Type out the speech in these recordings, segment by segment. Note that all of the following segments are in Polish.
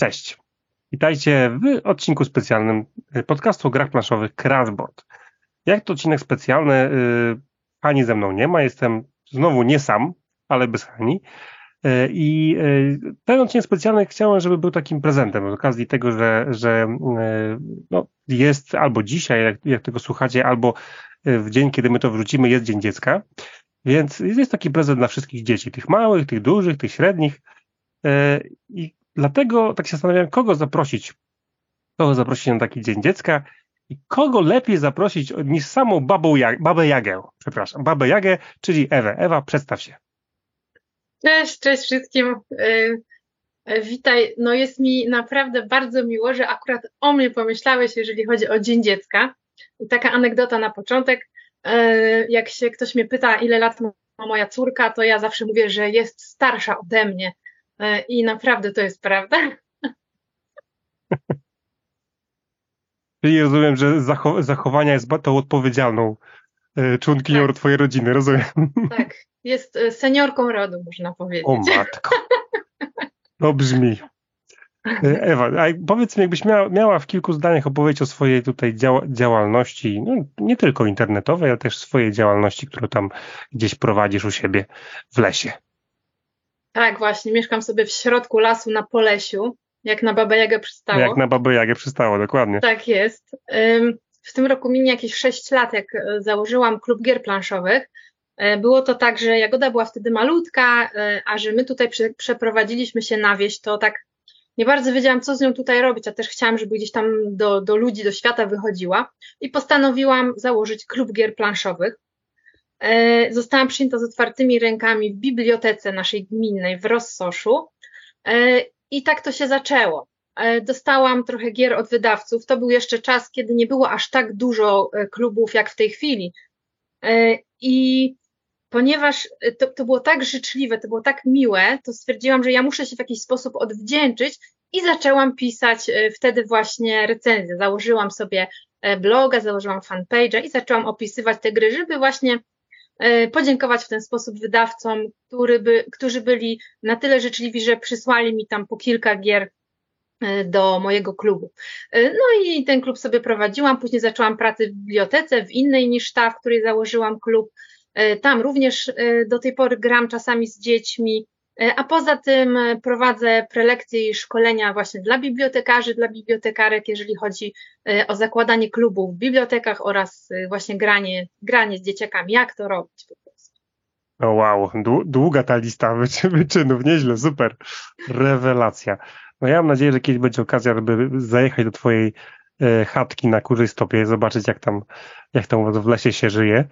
Cześć. Witajcie w odcinku specjalnym podcastu o grach planszowych Crashboard. Jak to odcinek specjalny, Hani ze mną nie ma, jestem znowu nie sam, ale bez Hani. I ten odcinek specjalny chciałem, żeby był takim prezentem z okazji tego, że, że no, jest albo dzisiaj, jak, jak tego słuchacie, albo w dzień, kiedy my to wrzucimy, jest Dzień Dziecka. Więc jest taki prezent dla wszystkich dzieci, tych małych, tych dużych, tych średnich. I dlatego tak się zastanawiam, kogo zaprosić, kogo zaprosić na taki Dzień Dziecka i kogo lepiej zaprosić niż samą babą babę Jagę, przepraszam, babę Jagę, czyli Ewę. Ewa, przedstaw się. Cześć, cześć wszystkim. Y, y, witaj. No jest mi naprawdę bardzo miło, że akurat o mnie pomyślałeś, jeżeli chodzi o Dzień Dziecka. I taka anegdota na początek. Y, jak się ktoś mnie pyta, ile lat ma moja córka, to ja zawsze mówię, że jest starsza ode mnie. E, I naprawdę to jest prawda. Czyli rozumiem, że zachow zachowania jest tą odpowiedzialną e, członkinią tak. twojej rodziny, rozumiem. Tak, jest e, seniorką rodu, można powiedzieć. O matko. To brzmi. Ewa, a powiedz mi, jakbyś miała, miała, w kilku zdaniach opowiedzieć o swojej tutaj działalności, no, nie tylko internetowej, ale też swojej działalności, którą tam gdzieś prowadzisz u siebie w lesie. Tak, właśnie. Mieszkam sobie w środku lasu na Polesiu, jak na Babę Jagę przystało. Jak na Babę Jagę przystało, dokładnie. Tak jest. W tym roku minie jakieś 6 lat, jak e, założyłam klub gier planszowych. E, było to tak, że Jagoda była wtedy malutka, e, a że my tutaj przeprowadziliśmy się na wieś, to tak nie bardzo wiedziałam, co z nią tutaj robić, a też chciałam, żeby gdzieś tam do, do ludzi, do świata wychodziła i postanowiłam założyć klub gier planszowych. E, zostałam przyjęta z otwartymi rękami w bibliotece naszej gminnej w Rossoszu e, i tak to się zaczęło. E, dostałam trochę gier od wydawców. To był jeszcze czas, kiedy nie było aż tak dużo klubów jak w tej chwili. I ponieważ to, to było tak życzliwe, to było tak miłe, to stwierdziłam, że ja muszę się w jakiś sposób odwdzięczyć i zaczęłam pisać wtedy właśnie recenzję. Założyłam sobie bloga, założyłam fanpage'a i zaczęłam opisywać te gry, żeby właśnie podziękować w ten sposób wydawcom, który by, którzy byli na tyle życzliwi, że przysłali mi tam po kilka gier e, do mojego klubu. E, no i ten klub sobie prowadziłam, później zaczęłam pracę w bibliotece, w innej niż ta, w której założyłam klub. Tam również do tej pory gram czasami z dziećmi, E, a poza tym e, prowadzę prelekcje i szkolenia właśnie dla bibliotekarzy, dla bibliotekarek, jeżeli chodzi e, o zakładanie klubów w bibliotekach oraz właśnie granie, granie z dzieciakami, jak to robić po prostu. O wow, długa ta lista wyczynów, nieźle, super, rewelacja. No ja mam nadzieję, że kiedyś będzie okazja, żeby zajechać do twojej chatki na kurzej stopie, zobaczyć jak tam, jak tam w lesie się żyje.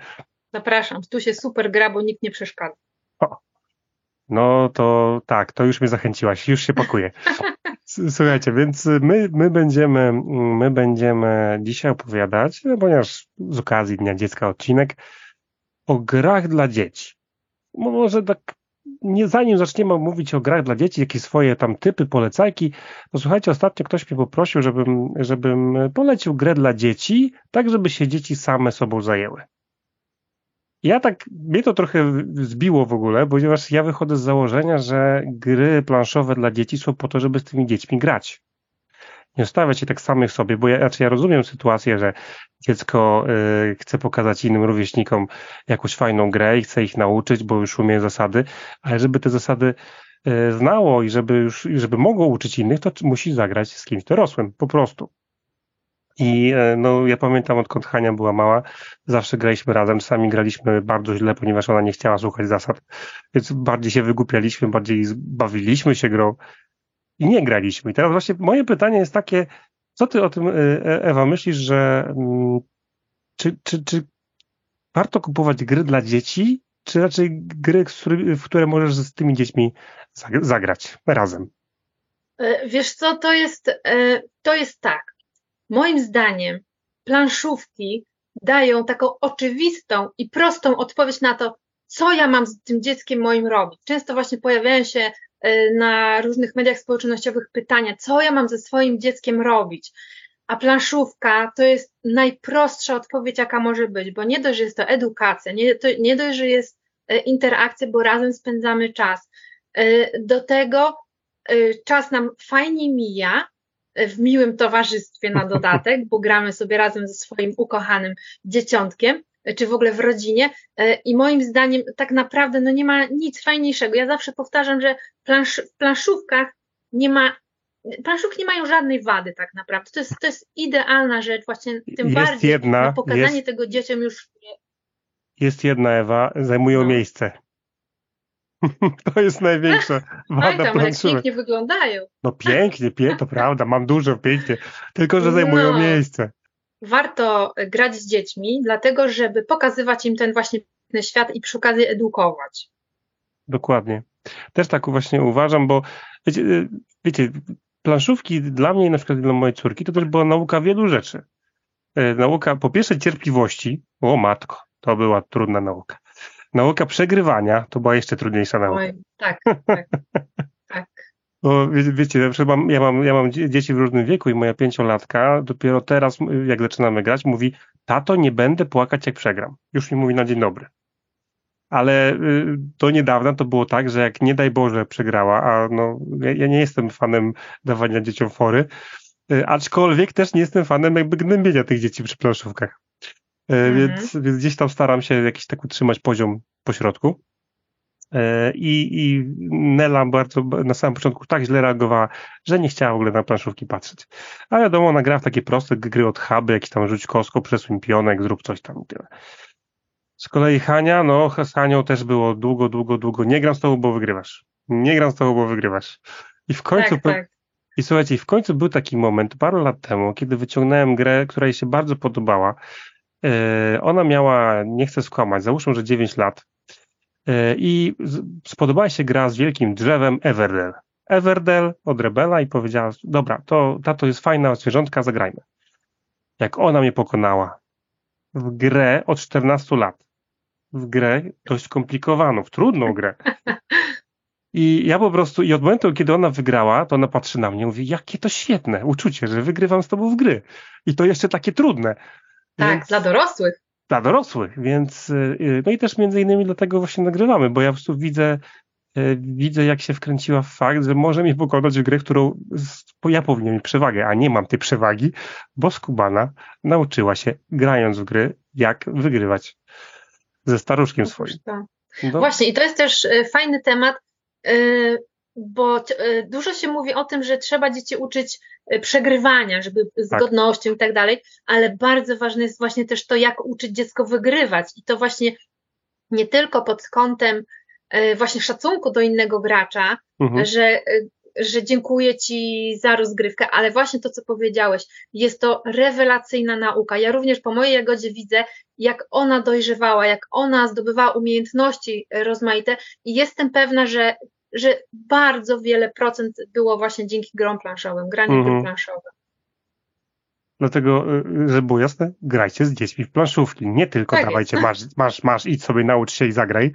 Zapraszam, tu się super gra, bo nikt nie przeszkadza. O, no to tak, to już mnie zachęciłaś, już się pakuję. Słuchajcie, więc my, my, będziemy, my będziemy dzisiaj opowiadać, no ponieważ z okazji Dnia Dziecka odcinek, o grach dla dzieci. Może tak, nie, zanim zaczniemy mówić o grach dla dzieci, jakie swoje tam typy, polecajki, to słuchajcie, ostatnio ktoś mnie poprosił, żebym, żebym polecił grę dla dzieci, tak żeby się dzieci same sobą zajęły. Ja tak, mnie to trochę zbiło w ogóle, ponieważ ja wychodzę z założenia, że gry planszowe dla dzieci są po to, żeby z tymi dziećmi grać. Nie stawiać się tak samych sobie, bo ja, znaczy ja rozumiem sytuację, że dziecko y, chce pokazać innym rówieśnikom jakąś fajną grę i chce ich nauczyć, bo już umie zasady, ale żeby te zasady y, znało i żeby już, żeby mogło uczyć innych, to musi zagrać z kimś dorosłym, po prostu. I e, no, ja pamiętam, odkąd Hania była mała, zawsze graliśmy razem. Czasami graliśmy bardzo źle, ponieważ ona nie chciała słuchać zasad, więc bardziej się wygłupialiśmy, bardziej bawiliśmy się grą i nie graliśmy. I teraz właśnie moje pytanie jest takie, co ty o tym, e, e, Ewa, myślisz, że mm, czy, czy, czy warto kupować gry dla dzieci, czy raczej gry, w które możesz z tymi dziećmi zagrać razem? Wiesz co, to jest, to jest tak. Moim zdaniem planszówki dają taką oczywistą i prostą odpowiedź na to, co ja mam z tym dzieckiem moim robić. Często właśnie pojawiają się e, na różnych mediach społecznościowych pytania, co ja mam ze swoim dzieckiem robić. A planszówka to jest najprostsza odpowiedź, jaka może być, bo nie dość, że jest to edukacja, nie, to, nie dość, że jest e, interakcja, bo razem spędzamy czas. E, do tego czas nam fajnie mija, w miłym towarzystwie na dodatek, bo gramy sobie razem ze swoim ukochanym dzieciątkiem, czy w ogóle w rodzinie. I moim zdaniem tak naprawdę no nie ma nic fajniejszego. Ja zawsze powtarzam, że plansz, w planszówkach nie ma planszówki nie mają żadnej wady tak naprawdę. To jest, to jest idealna rzecz, właśnie tym jest bardziej jedna, na pokazanie jest, tego dzieciom już. Jest jedna Ewa, zajmują no. miejsce. To jest największa wada Oj, tam, pięknie wyglądają. No pięknie, pie to prawda, mam dużo, pięknie. Tylko, że zajmują no, miejsce. Warto grać z dziećmi, dlatego, żeby pokazywać im ten właśnie świat i przy okazji edukować. Dokładnie. Też tak właśnie uważam, bo wiecie, y, wiecie planszówki dla mnie i na przykład dla mojej córki to też była nauka wielu rzeczy. E, nauka po pierwsze cierpliwości, o matko, to była trudna nauka. Nauka przegrywania to była jeszcze trudniejsza nauka. Oj, tak, tak, tak. Bo wie, wiecie, mam, ja, mam, ja mam dzieci w różnym wieku i moja pięciolatka dopiero teraz, jak zaczynamy grać, mówi, tato, nie będę płakać, jak przegram. Już mi mówi na dzień dobry. Ale y, do niedawna to było tak, że jak nie daj Boże przegrała, a no, ja, ja nie jestem fanem dawania dzieciom fory, y, aczkolwiek też nie jestem fanem jakby gnębienia tych dzieci przy planszówkach. Mhm. Więc, więc gdzieś tam staram się jakiś tak utrzymać poziom pośrodku. E, I, I Nela bardzo na samym początku tak źle reagowała, że nie chciała w ogóle na planszówki patrzeć. A wiadomo, ona gra w takie proste gry od huby, jakiś tam rzuć kostką, przesuń pionek, zrób coś tam i tyle. Z kolei Hania, no z Hanią też było długo, długo, długo. Nie gram z tobą, bo wygrywasz. Nie gram z tobą, bo wygrywasz. I w końcu... Tak, tak. I słuchajcie, w końcu był taki moment, parę lat temu, kiedy wyciągnąłem grę, która jej się bardzo podobała, E, ona miała, nie chcę skłamać, załóżmy, że 9 lat e, i spodobała się gra z wielkim drzewem Everdell. Everdell od Rebela i powiedziała, dobra, to ta to jest fajna zwierzątka, zagrajmy. Jak ona mnie pokonała w grę od 14 lat, w grę dość skomplikowaną, w trudną grę. I ja po prostu, i od momentu, kiedy ona wygrała, to ona patrzy na mnie i mówi, jakie to świetne uczucie, że wygrywam z tobą w gry. I to jeszcze takie trudne. Tak, więc, dla dorosłych. Dla dorosłych, więc y, no i też między innymi dlatego właśnie nagrywamy, bo ja po prostu widzę, y, widzę jak się wkręciła w fakt, że może mnie pokonać w grę, którą ja powinien mieć przewagę, a nie mam tej przewagi, bo Skubana nauczyła się, grając w gry, jak wygrywać ze staruszkiem swoim. No. Właśnie i to jest też y, fajny temat, bo dużo się mówi o tym, że trzeba dzieci uczyć E, przegrywania, żeby z tak. godnością i tak dalej, ale bardzo ważne jest właśnie też to, jak uczyć dziecko wygrywać i to właśnie nie tylko pod kątem e, właśnie szacunku do innego gracza, mhm. że, e, że dziękuję Ci za rozgrywkę, ale właśnie to, co powiedziałeś, jest to rewelacyjna nauka. Ja również po mojej Jagodzie widzę, jak ona dojrzewała, jak ona zdobywała umiejętności rozmaite i jestem pewna, że że bardzo wiele procent było właśnie dzięki grom planszowym, graniu mhm. gry planszowych. Dlatego, y, żeby było jasne, grajcie z dziećmi w planszówki. Nie tylko tak dawajcie, masz, masz, masz, idź sobie, naucz się i zagraj.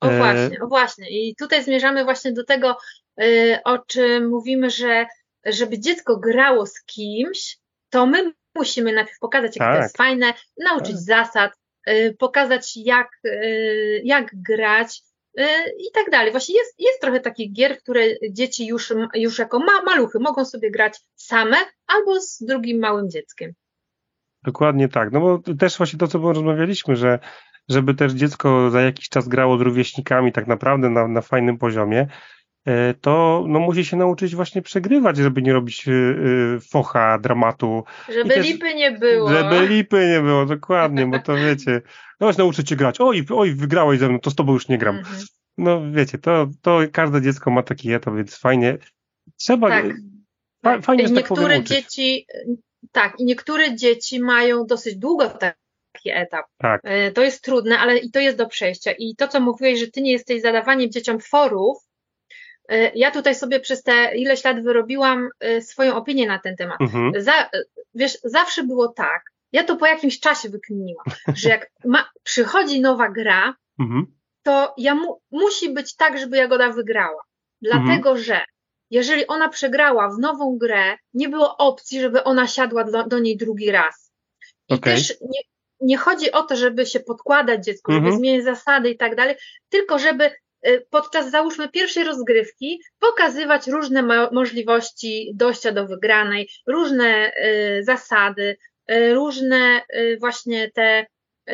O e, właśnie, o właśnie. I tutaj zmierzamy właśnie do tego, y, o czym mówimy, że żeby dziecko grało z kimś, to my musimy najpierw pokazać, jak tak. to jest fajne, nauczyć tak. zasad, y, pokazać, jak, jak grać, Y, i tak dalej. Właśnie jest, jest trochę takich gier, które dzieci już, już jako ma, maluchy mogą sobie grać same albo z drugim małym dzieckiem. Dokładnie tak. No bo też właśnie to, co rozmawialiśmy, że żeby też dziecko za jakiś czas grało z rówieśnikami tak naprawdę na, na fajnym poziomie, to no, musi się nauczyć właśnie przegrywać, żeby nie robić y, focha, dramatu. Żeby też, lipy nie było. Żeby lipy nie było, dokładnie, bo to wiecie, no nauczę cię grać, oj, oj, wygrałeś ze mną, to z tobą już nie gram. Mhm. No wiecie, to, to każde dziecko ma taki etap, więc fajnie. Trzeba. Tak. Fa, fajnie, że tak niektóre tak dzieci, tak, i niektóre dzieci mają dosyć długo taki etap. Tak. E, to jest trudne, ale i to jest do przejścia. I to, co mówiłeś, że ty nie jesteś zadawaniem dzieciom forów, e, ja tutaj sobie przez te ileś lat wyrobiłam e, swoją opinię na ten temat. Mhm. Za, wiesz, zawsze było tak, ja to po jakimś czasie wykminiłam, że jak ma, przychodzi nowa gra, mhm. to ja mu, musi być tak, żeby Jagoda wygrała. Dlatego, mhm. że jeżeli ona przegrała w nową grę, nie było opcji, żeby ona siadła do, do niej drugi raz. I okay. też nie, nie chodzi o to, żeby się podkładać dziecku, żeby mhm. zmienić zasady i tak dalej, tylko żeby y, podczas załóżmy pierwszej rozgrywki pokazywać różne mo możliwości dojścia do wygranej, różne y, zasady, y, różne y, właśnie te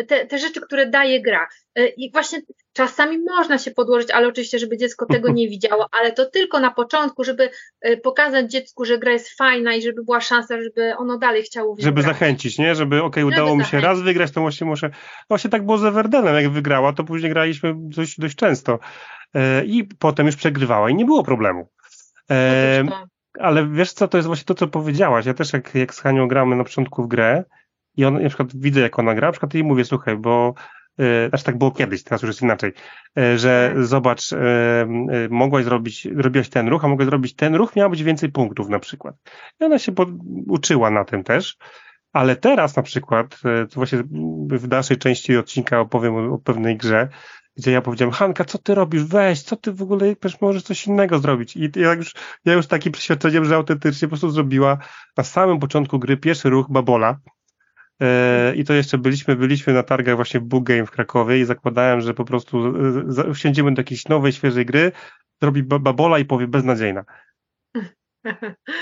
te, te rzeczy, które daje gra. I właśnie czasami można się podłożyć, ale oczywiście, żeby dziecko tego nie widziało, ale to tylko na początku, żeby e, pokazać dziecku, że gra jest fajna i żeby była szansa, żeby ono dalej chciało w Żeby zachęcić, nie? Żeby okej, okay, udało mi się raz wygrać, to właśnie muszę. Właśnie tak było ze Werdenem, jak wygrała, to później graliśmy dość, dość często. E, I potem już przegrywała i nie było problemu. ale wiesz co, to jest właśnie to, co powiedziałaś. Ja też jak, jak z Hanią gramy na początku w grę, i on, na przykład widzę, jak ona gra, na przykład jej mówię, słuchaj, bo znaczy tak było kiedyś, teraz już jest inaczej, yy, że tak. zobacz, yy, mogłaś zrobić, robiłaś ten ruch, a mogłaś zrobić ten ruch, miała być więcej punktów na przykład. I ona się uczyła na tym też, ale teraz na przykład, to właśnie w dalszej części odcinka opowiem o, o pewnej grze, gdzie ja powiedziałem, Hanka, co ty robisz? Weź, co ty w ogóle, przecież możesz coś innego zrobić. I ja już, ja już taki przeświadczeniem, że autentycznie po prostu zrobiła na samym początku gry pierwszy ruch babola, E, I to jeszcze byliśmy, byliśmy na targach właśnie w Book Game w Krakowie i zakładałem, że po prostu e, wsiądziemy do jakiejś nowej, świeżej gry, zrobi babola i powie beznadziejna.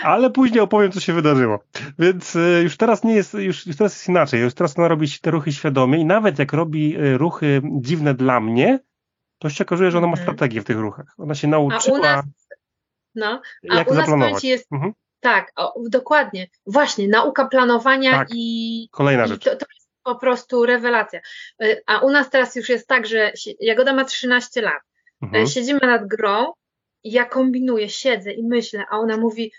Ale później opowiem, co się wydarzyło. Więc e, już teraz nie jest, już, już teraz jest inaczej. Już teraz ona robi te ruchy świadomie i nawet jak robi ruchy dziwne dla mnie, to się okazuje, że ona ma mhm. strategię w tych ruchach. Ona się nauczyła. A u nas, no, a jak u nas zaplanować. jest, mhm. Tak, o, dokładnie. Właśnie, nauka planowania tak. i. Kolejna rzecz. To, to, jest po prostu rewelacja. Y, a u nas teraz już jest tak, że Jagoda ma 13 lat. Y, mhm. Siedzimy nad grą i ja kombinuję, siedzę i myślę, a ona mówi: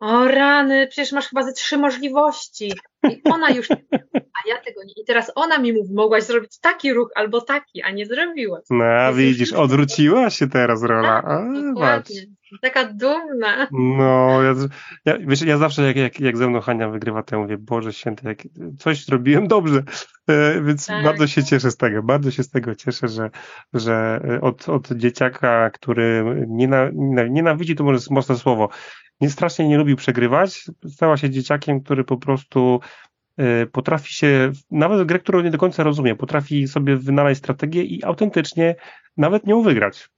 O rany, przecież masz chyba ze trzy możliwości. I ona już, a ja tego nie. I teraz ona mi mówi, mogłaś zrobić taki ruch albo taki, a nie zrobiłaś. No, widzisz, odwróciła się teraz rola. Tak, a. Taka dumna. No, ja, ja, wiesz, ja zawsze jak, jak, jak ze mną Hania wygrywa, to ja mówię, Boże święty, jak coś zrobiłem dobrze. E, więc tak. bardzo się cieszę z tego, bardzo się z tego cieszę, że, że od, od dzieciaka, który niena, nienawidzi, to może mocne słowo, nie strasznie nie lubił przegrywać, stała się dzieciakiem, który po prostu y, potrafi się, nawet grę, którą nie do końca rozumie, potrafi sobie wynaleźć strategię i autentycznie nawet nią wygrać.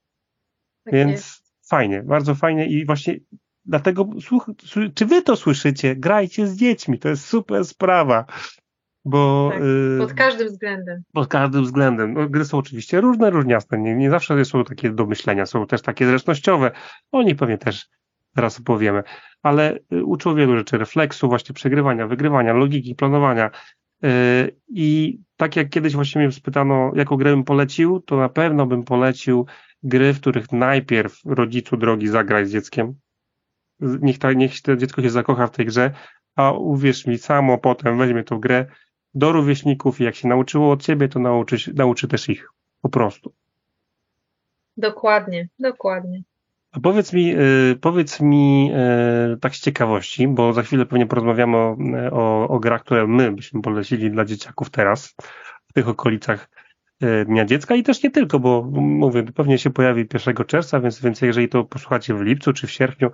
Tak Więc jest. fajnie, bardzo fajnie i właśnie dlatego, słuch, czy wy to słyszycie? Grajcie z dziećmi, to jest super sprawa. Bo, tak, pod każdym względem. Pod każdym względem. No, gry są oczywiście różne, różniaste. Nie, nie zawsze są takie do myślenia, są też takie zręcznościowe. O nich pewnie też zaraz opowiemy, ale y, uczył wielu rzeczy, refleksu, właśnie przegrywania, wygrywania, logiki, planowania. Y, I tak jak kiedyś właśnie mnie spytano, jaką grę bym polecił, to na pewno bym polecił gry, w których najpierw rodzicu drogi zagrać z dzieckiem. Niech, ta, niech to dziecko się zakocha w tej grze, a uwierz mi, samo potem weźmie tą grę do rówieśników i jak się nauczyło od ciebie, to nauczy, nauczy też ich. Po prostu. Dokładnie, dokładnie. A powiedz mi, y, powiedz mi y, tak z ciekawości, bo za chwilę pewnie porozmawiamy o, o, o grach, które my byśmy polecili dla dzieciaków teraz, w tych okolicach y, Dnia Dziecka i też nie tylko, bo mówię, pewnie się pojawi 1 czerwca, więc, więc jeżeli to posłuchacie w lipcu czy w sierpniu,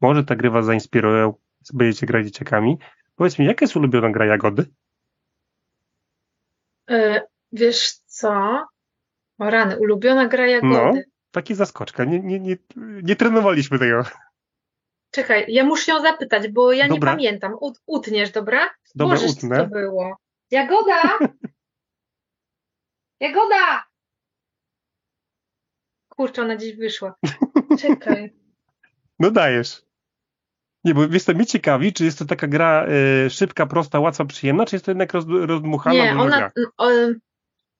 może ta gry was zainspirują, będziecie grać dzieciakami. Powiedz mi, jaka jest ulubiona gra Jagody? wiesz co? O rany, ulubiona gra Jagody. No. Taki zaskoczka. Nie, nie, nie, nie trenowaliśmy tego. Czekaj, ja muszę ją zapytać, bo ja dobra. nie pamiętam. Ut, utniesz, dobra? Dobra, Możesz, utnę. Co to było? Jagoda! Jagoda! Kurczę, ona gdzieś wyszła. Czekaj. No dajesz. Nie, bo jestem mi ciekawi, czy jest to taka gra y, szybka, prosta, łatwa, przyjemna, czy jest to jednak roz, rozdmuchana? Nie, ona, o,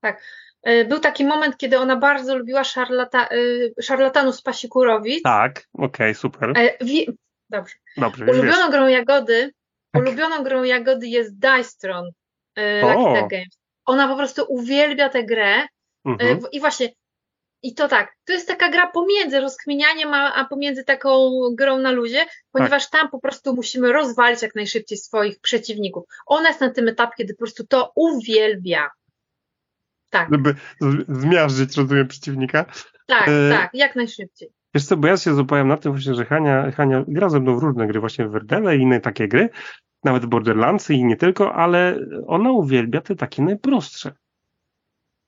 tak. E, był taki moment, kiedy ona bardzo lubiła szarlata, e, szarlatanów z Pasikurowic. Tak, okej, okay, super. E, wi- dobrze. Dobrze. Ulubioną grą Jagody, tak. ulubioną grą Jagody jest Dice Tron Lucky Games. Ona po prostu uwielbia tę grę mhm. i właśnie i to tak, to jest taka gra pomiędzy rozkminianiem, a, a pomiędzy taką grą na luzie, ponieważ tak. tam po prostu musimy rozwalić jak najszybciej swoich przeciwników. Ona jest na tym etapie, kiedy po prostu to uwielbia. Tak. Żeby zmiażdżyć, rozumiem, przeciwnika. Tak, e... tak, jak najszybciej. Wiesz co, bo ja się zupałem na tym właśnie, że Hania, Hania gra ze mną w różne gry, właśnie w Werdele i inne takie gry, nawet Borderlandsy i nie tylko, ale ona uwielbia te takie najprostsze.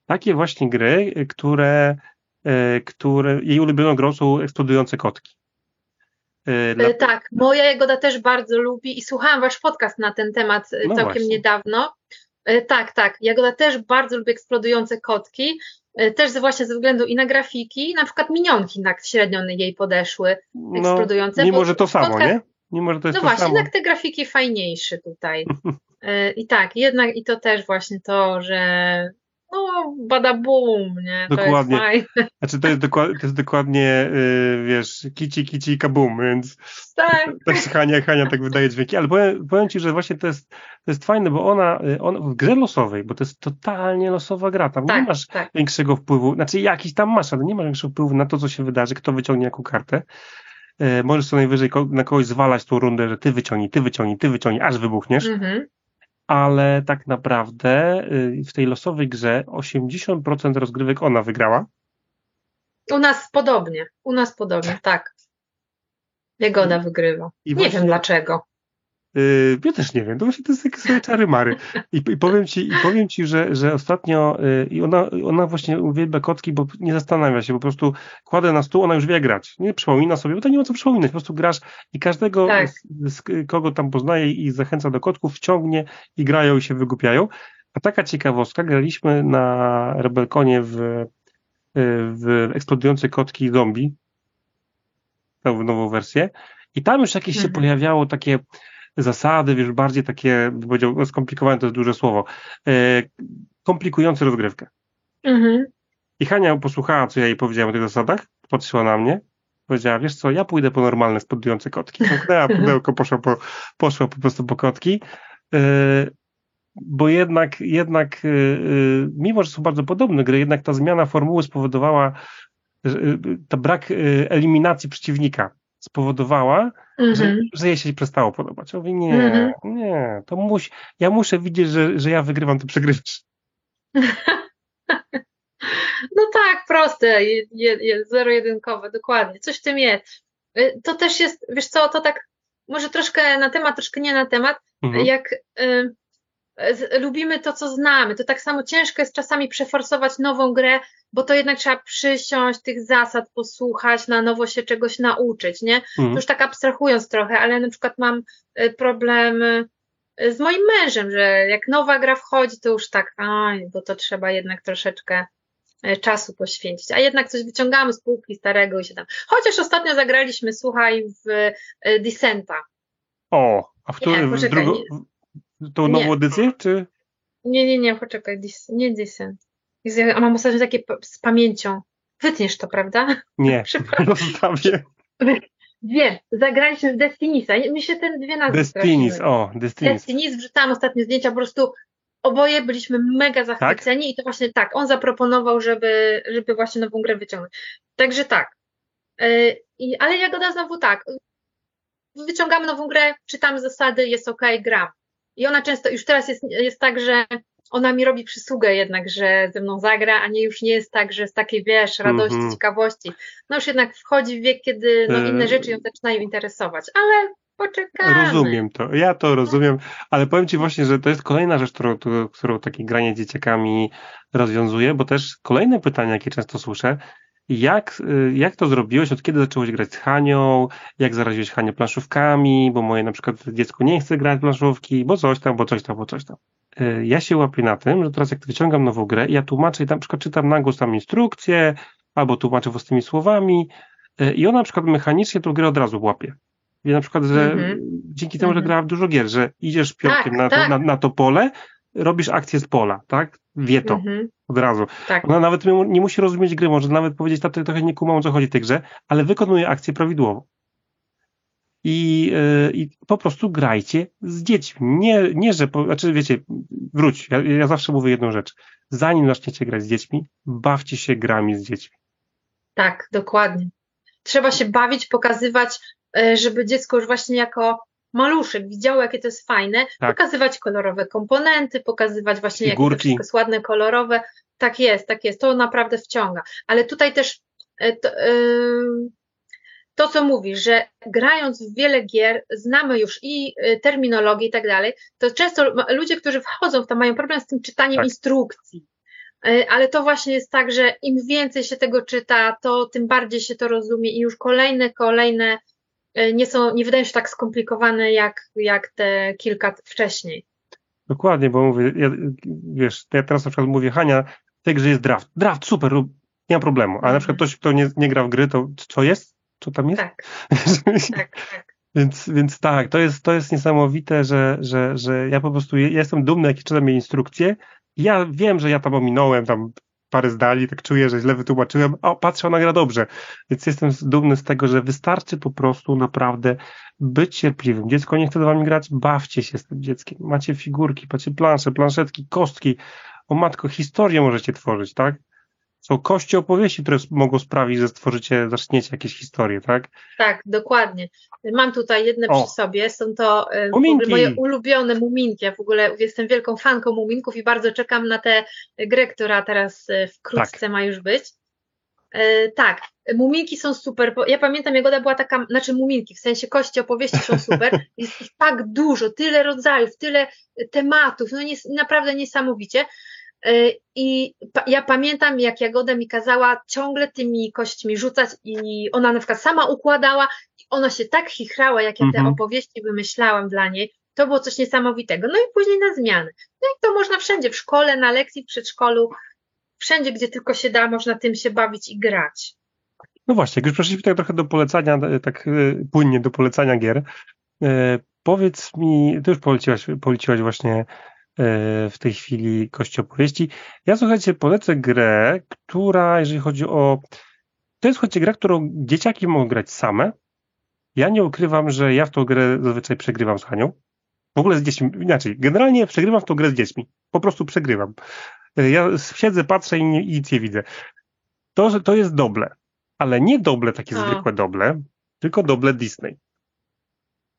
Takie właśnie gry, które które, jej ulubioną grą są eksplodujące kotki. Dla... Tak, moja Jagoda też bardzo lubi i słuchałam wasz podcast na ten temat no całkiem właśnie. niedawno. Tak, tak. Jagoda też bardzo lubi eksplodujące kotki. Też właśnie ze względu i na grafiki, na przykład minionki tak średnio jej podeszły, no, eksplodujące. No, mimo, że to samo, kotka... nie? Mimo, że to jest no to właśnie, samo. jednak te grafiki fajniejsze tutaj. I tak, jednak i to też właśnie to, że no, bada boom, nie? Dokładnie. To jest fajne. Znaczy to jest, dokładnie, to jest dokładnie, yy, wiesz, kici, kici, kabum, więc tak. tak Hania, Hania tak wydaje dźwięki, ale powiem, powiem Ci, że właśnie to jest, to jest fajne, bo ona, y, on, w grze losowej, bo to jest totalnie losowa gra, tam tak, nie masz tak. większego wpływu, znaczy jakiś tam masz, ale nie masz większego wpływu na to, co się wydarzy, kto wyciągnie jaką kartę. Yy, możesz co najwyżej na kogoś zwalać tą rundę, że ty wyciągnij, ty wyciągnij, ty wyciągnij, aż wybuchniesz. Mhm ale tak naprawdę y, w tej losowej grze 80% rozgrywek ona wygrała. U nas podobnie, u nas podobnie, tak. Jagoda wygrywa. I nie właśnie, wiem dlaczego. Yy, ja też nie wiem, to właśnie to jest takie sobie czary mary. I, I, powiem ci, i powiem ci że, że ostatnio yy, i ona, ona właśnie uwielbia kotki, bo nie zastanawia się, po prostu kładę na stół, ona już wie grać. Nie przypomina sobie, bo to nie ma co przypominać, po prostu grasz i każdego, tak. z, z, kogo tam poznaje i zachęca do kotków, wciągnie i grają i się wygłupiają. A taka ciekawostka, graliśmy na Rebelkonie w, y, w eksplodujące kotki zombie, tą nową wersję. I tam już jakieś mhm. się pojawiało takie zasady, wiesz, bardziej takie, powiedział, no, skomplikowane to jest duże słowo, e, komplikujące rozgrywkę. Mhm. I Hania posłuchała, co ja jej powiedziałem o tych zasadach, patrzyła na mnie, powiedziała, wiesz co, ja pójdę po normalne spodjące kotki. Zamknęła pudełko, poszła po, poszła po prostu po kotki, e, bo jednak, jednak e, mimo, że są bardzo podobne gry, jednak ta zmiana formuły spowodowała, że, ta brak eliminacji przeciwnika spowodowała, że, mhm. że jej się przestało podobać. Ja mówię, nie, mhm. nie, to musi, ja muszę widzieć, że, że ja wygrywam, ty przegrywasz. No tak, proste, zero-jedynkowe, dokładnie, coś w tym jest. Y, to też jest, wiesz co, to tak, może troszkę na temat, troszkę nie na temat, mhm. jak y, lubimy to, co znamy. To tak samo ciężko jest czasami przeforsować nową grę, bo to jednak trzeba przysiąść, tych zasad posłuchać, na nowo się czegoś nauczyć, nie? Mhm. już tak abstrahując trochę, ale na przykład mam y, problem y, z moim mężem, że jak nowa gra wchodzi, to już tak, aj, bo to trzeba jednak troszeczkę y, czasu poświęcić, a jednak coś wyciągamy z półki starego i się tam. Chociaż ostatnio zagraliśmy, słuchaj, w Descenta. O, a w którym, w drugo, Tą nową edycję, czy? Nie, nie, nie, poczekaj, nie Descent. A mam ostatnio takie z pamięcią. Wytniesz to, prawda? Nie, zostawię. Wiem, zagraliśmy w Destinisa. Mi się ten dwie nazwy Destinis, o, Destinis. Destinis, wrzucałam ostatnie zdjęcia, po prostu oboje byliśmy mega zachwyceni tak? i to właśnie tak, on zaproponował, żeby, żeby właśnie nową grę wyciągnąć. Także tak. Yy, ale Jagoda znowu tak. Wyciągamy nową grę, czytamy zasady, jest ok, gram. I ona często, już teraz jest, jest tak, że ona mi robi przysługę jednak, że ze mną zagra, a nie już nie jest tak, że z takiej, wiesz, radości, mm -hmm. ciekawości. No już jednak wchodzi w wiek, kiedy no, inne e, rzeczy ją zaczynają interesować, ale poczekamy. Rozumiem to, ja to rozumiem, ale powiem Ci właśnie, że to jest kolejna rzecz, którą, którą takie granie dzieciakami rozwiązuje, bo też kolejne pytanie, jakie często słyszę, jak, y, jak to zrobiłeś? Od kiedy zacząłeś grać z Hanią? Jak zaraziłeś Hanię planszówkami? Bo moje na przykład dziecko nie chce grać planszówki, bo coś tam, bo coś tam, bo coś tam. Y, ja się łapię na tym, że teraz jak wyciągam nową grę, ja tłumaczę i na przykład czytam na głos tam instrukcję, albo tłumaczę własnymi słowami y, i ona na przykład mechanicznie tą grę od razu łapie. I na przykład, że mm -hmm. dzięki temu, że mm -hmm. grała w dużo gier, że idziesz pionkiem tak, na, tak. na, na to pole, robisz akcję z pola, tak? Wie to mhm. od razu. Tak. Ona nawet nie musi rozumieć gry, może nawet powiedzieć, tato, trochę nie kumam, o co chodzi w tej grze, ale wykonuje akcję prawidłowo. I, yy, I po prostu grajcie z dziećmi. Nie, nie że, po, znaczy wiecie, wróć, ja, ja zawsze mówię jedną rzecz. Zanim zaczniecie grać z dziećmi, bawcie się grami z dziećmi. Tak, dokładnie. Trzeba się bawić, pokazywać, e, żeby dziecko już właśnie jako maluszek widziało, jakie to jest fajne, tak. pokazywać kolorowe komponenty, pokazywać właśnie, Figurki. jakie to wszystko jest ładne, kolorowe. Tak jest, tak jest, to naprawdę wciąga. Ale tutaj też e, to, e, to, co mówisz, że grając w wiele gier, znamy już i e, terminologię i tak dalej, to często ludzie, którzy wchodzą w to, mają problem z tym czytaniem tak. instrukcji. Ale to właśnie jest tak, że im więcej się tego czyta, to tym bardziej się to rozumie i już kolejne, kolejne nie są, nie wydają się tak skomplikowane jak, jak te kilka wcześniej. Dokładnie, bo mówię, ja, wiesz, ja teraz na przykład mówię, Hania, w tej grze jest draft. Draft, super, nie ma problemu. A na przykład ktoś, kto nie, nie gra w gry, to co jest? Co tam jest? Tak. tak, tak. Więc, więc tak, to jest, to jest niesamowite, że, że, że ja po prostu ja jestem dumny, jak czytam jej instrukcje. Ja wiem, że ja tam ominąłem tam parę zdali, tak czuję, że źle wytłumaczyłem, o patrzę, ona gra dobrze. Więc jestem dumny z tego, że wystarczy po prostu naprawdę być cierpliwym. Dziecko nie chce z wami grać, bawcie się z tym dzieckiem. Macie figurki, macie plansze, planszetki, kostki. O matko, historię możecie tworzyć, tak? Są kości opowieści, które mogą sprawić, że stworzycie, zaczniecie jakieś historie, tak? Tak, dokładnie. Mam tutaj jedne o. przy sobie, są to e, moje ulubione muminki. Ja w ogóle jestem wielką fanką muminków i bardzo czekam na tę grę, która teraz e, wkrótce tak. ma już być. E, tak, muminki są super. Ja pamiętam, Jagoda była taka, znaczy muminki, w sensie kości opowieści są super. Jest ich tak dużo, tyle rodzajów, tyle tematów, no nie, naprawdę niesamowicie. E, I ja pamiętam, jak Jagoda mi kazała ciągle tymi kośćmi rzucać i ona na przykład sama układała i ona się tak chichrała, jak ja te mhm. opowieści wymyślałam dla niej. To było coś niesamowitego. No i później na zmiany. No i to można wszędzie, w szkole, na lekcji, w przedszkolu, wszędzie, gdzie tylko się da, można tym się bawić i grać. No właśnie, jak już przeszliśmy tak trochę do polecania, e, tak e, płynnie do polecania gier, powiedz mi, ty już poleciłaś, poleciłaś właśnie E, w tej chwili kości opowieści. Ja słuchajcie, polecę grę, która, jeżeli chodzi o. To jest słuchajcie gra, którą dzieciaki mogą grać same. Ja nie ukrywam, że ja w tą grę zazwyczaj przegrywam z Hanią. W ogóle z dziećmi, inaczej, generalnie przegrywam w tą grę z dziećmi. Po prostu przegrywam. E, ja siedzę, patrzę i, nic nie widzę. To, to jest doble, ale nie doble takie A. zwykłe doble, tylko doble Disney.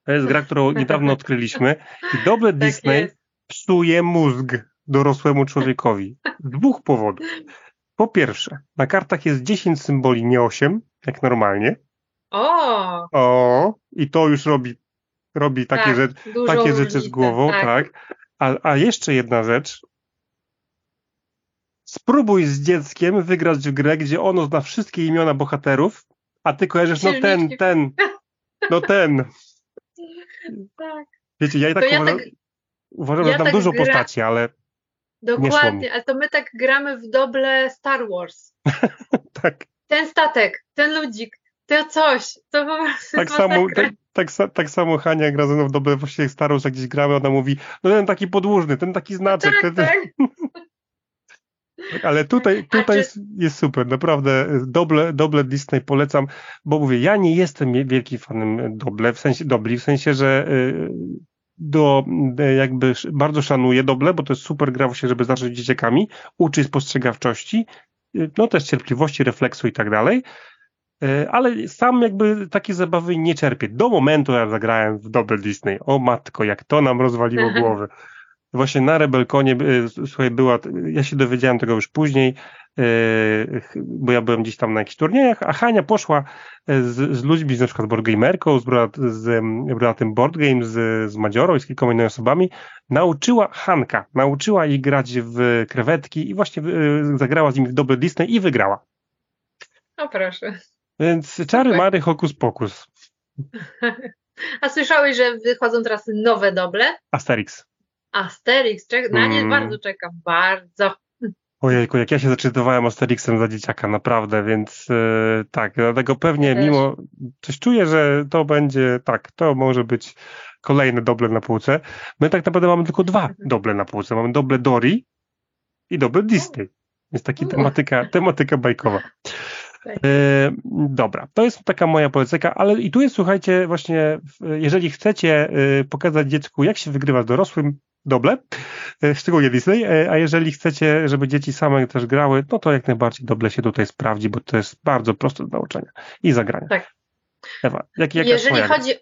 To jest gra, którą niedawno odkryliśmy. I doble tak Disney jest psuje mózg dorosłemu człowiekowi. Z dwóch powodów. Po pierwsze, na kartach jest 10 symboli, nie 8, jak normalnie. O! O! I to już robi, robi takie, tak, rzecz, takie rzeczy z głową, tak. tak. A, a jeszcze jedna rzecz. Spróbuj z dzieckiem wygrać w grę, gdzie ono zna wszystkie imiona bohaterów, a ty kojarzysz, no ten, ten, no ten. Tak. Wiecie, ja i tak, ja uważam, tak Uważam, ja że tam tak dużo gra... postaci, ale. Dokładnie, ale to my tak gramy w doble Star Wars. tak. Ten statek, ten ludzik, to coś, to po prostu. Tak samo, tak, tak, tak, samo Hania gra ze mną w doble właściwie Star Wars, jak gdzieś gramy, ona mówi, no ten taki podłużny, ten taki znaczek. Tak, ten, tak. Tak, ale tutaj, tutaj jest, jest, super, naprawdę doble, doble Disney polecam, bo mówię, ja nie jestem wielkim fanem doble, w sensie dobli, w sensie, że y, do, e, jakby bardzo szanuję Doble, bo to jest super gra właśnie, żeby zacząć dzieciakami, uczy spostrzegawczości, e, no też cierpliwości, refleksu i tak dalej, e, ale sam jakby takie zabawy nie czerpię. Do momentu jak zagrałem w Double Disney. O matko, jak to nam rozwaliło głowy. Właśnie na Rebelkonie, słuchaj, była, ja się dowiedziałem tego już później, bo ja byłem gdzieś tam na jakichś turniejach, a Hania poszła e, z, z ludźmi, z na przykład Boardgamerką, z, z, tym Board Game, z, z Madziorą i z kilkoma innymi osobami, nauczyła Hanka, nauczyła jej grać w krewetki i właśnie e, zagrała z nimi w dobre Disney i wygrała. O proszę. Więc czary mary, hokus pokus. A słyszałeś, że wychodzą teraz nowe doble? Asterix. Asterix, na nie mm. bardzo czekam, bardzo. Ojejku, jak ja się zaczytywałem Asterixem za dzieciaka, naprawdę, więc yy, tak, dlatego pewnie mimo, coś czuję, że to będzie, tak, to może być kolejny doble na półce. My tak naprawdę mamy tylko dwa mhm. doble na półce. Mamy doble Dory i doble Disney. Jest taka tematyka, tematyka bajkowa. Tak. E, dobra, to jest taka moja poleceka, ale i tu jest, słuchajcie, właśnie, jeżeli chcecie e, pokazać dziecku, jak się wygrywa z dorosłym, doble, e, szczególnie Disney, e, a jeżeli chcecie, żeby dzieci same też grały, no to jak najbardziej doble się tutaj sprawdzi, bo to jest bardzo proste do nauczenia i zagrania. Tak. Ewa, jak, jeżeli chodzi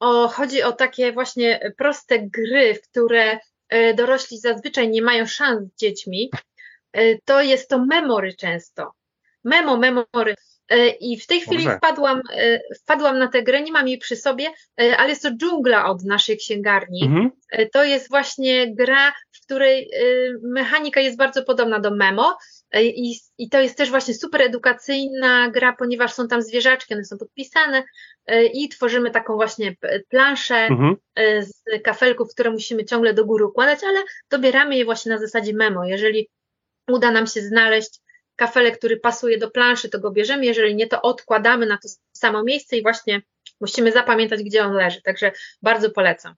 o, chodzi o takie właśnie proste gry, w które e, dorośli zazwyczaj nie mają szans z dziećmi, to jest to memory często. Memo, memory. I w tej chwili wpadłam, wpadłam na tę grę, nie mam jej przy sobie, ale jest to dżungla od naszej księgarni. Mhm. To jest właśnie gra, w której mechanika jest bardzo podobna do Memo. I, I to jest też właśnie super edukacyjna gra, ponieważ są tam zwierzaczki, one są podpisane i tworzymy taką właśnie planszę mhm. z kafelków, które musimy ciągle do góry układać, ale dobieramy je właśnie na zasadzie memo. Jeżeli uda nam się znaleźć kafelek, który pasuje do planszy, to go bierzemy, jeżeli nie, to odkładamy na to samo miejsce i właśnie musimy zapamiętać, gdzie on leży. Także bardzo polecam.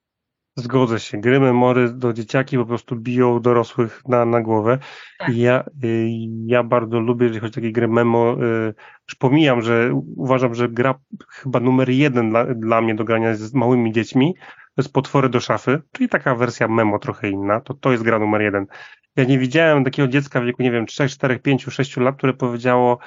Zgodzę się. Gry memory do dzieciaki po prostu biją dorosłych na, na głowę. Tak. Ja, y, ja bardzo lubię, jeżeli chodzi o takie gry memo, y, już pomijam, że uważam, że gra chyba numer jeden dla, dla mnie do grania z małymi dziećmi to jest Potwory do szafy, czyli taka wersja memo trochę inna. To, to jest gra numer jeden. Ja nie widziałem takiego dziecka w wieku, nie wiem, 3, 4, 5, 6 lat, które powiedziało,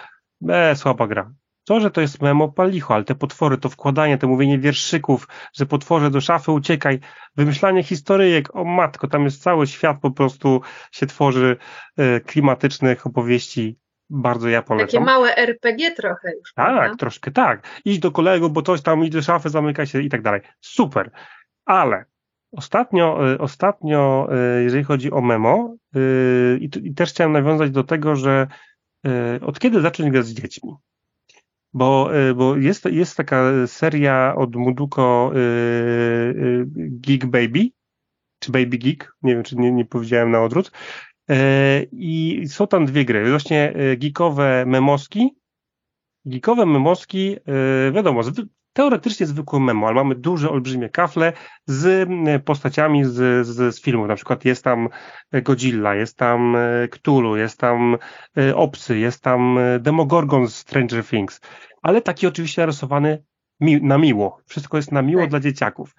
e, słaba gra. To, że to jest memo palicho, ale te potwory, to wkładanie, to mówienie wierszyków, że potworze do szafy uciekaj, wymyślanie historyjek, o matko, tam jest cały świat po prostu się tworzy e, klimatycznych opowieści. Bardzo ja polecam. Takie małe RPG trochę już. Tak, prawda? troszkę tak. Idź do kolegów, bo coś tam, idź do szafy, zamyka się i tak dalej. Super. Ale Ostatnio, e, ostatnio, e, jeżeli chodzi o memo, i, i, też chciałem nawiązać do tego, że od kiedy zacząć grać z dziećmi? Bo, y, bo jest, jest taka seria od Muduko y, y, Geek Baby, czy Baby Geek, nie wiem, czy nie, nie powiedziałem na odwrót. I są tam dwie gry, właśnie geekowe memoski. Geekowe memoski, wiadomo, teoretycznie zwykłe memo, ale mamy duże, olbrzymie kafle z postaciami z, z, z filmów. Na przykład jest tam Godzilla, jest tam Cthulhu, jest tam Obcy, jest tam Demogorgon z Stranger Things. Ale taki oczywiście narysowany mi na miło. Wszystko jest na miło tak. dla dzieciaków.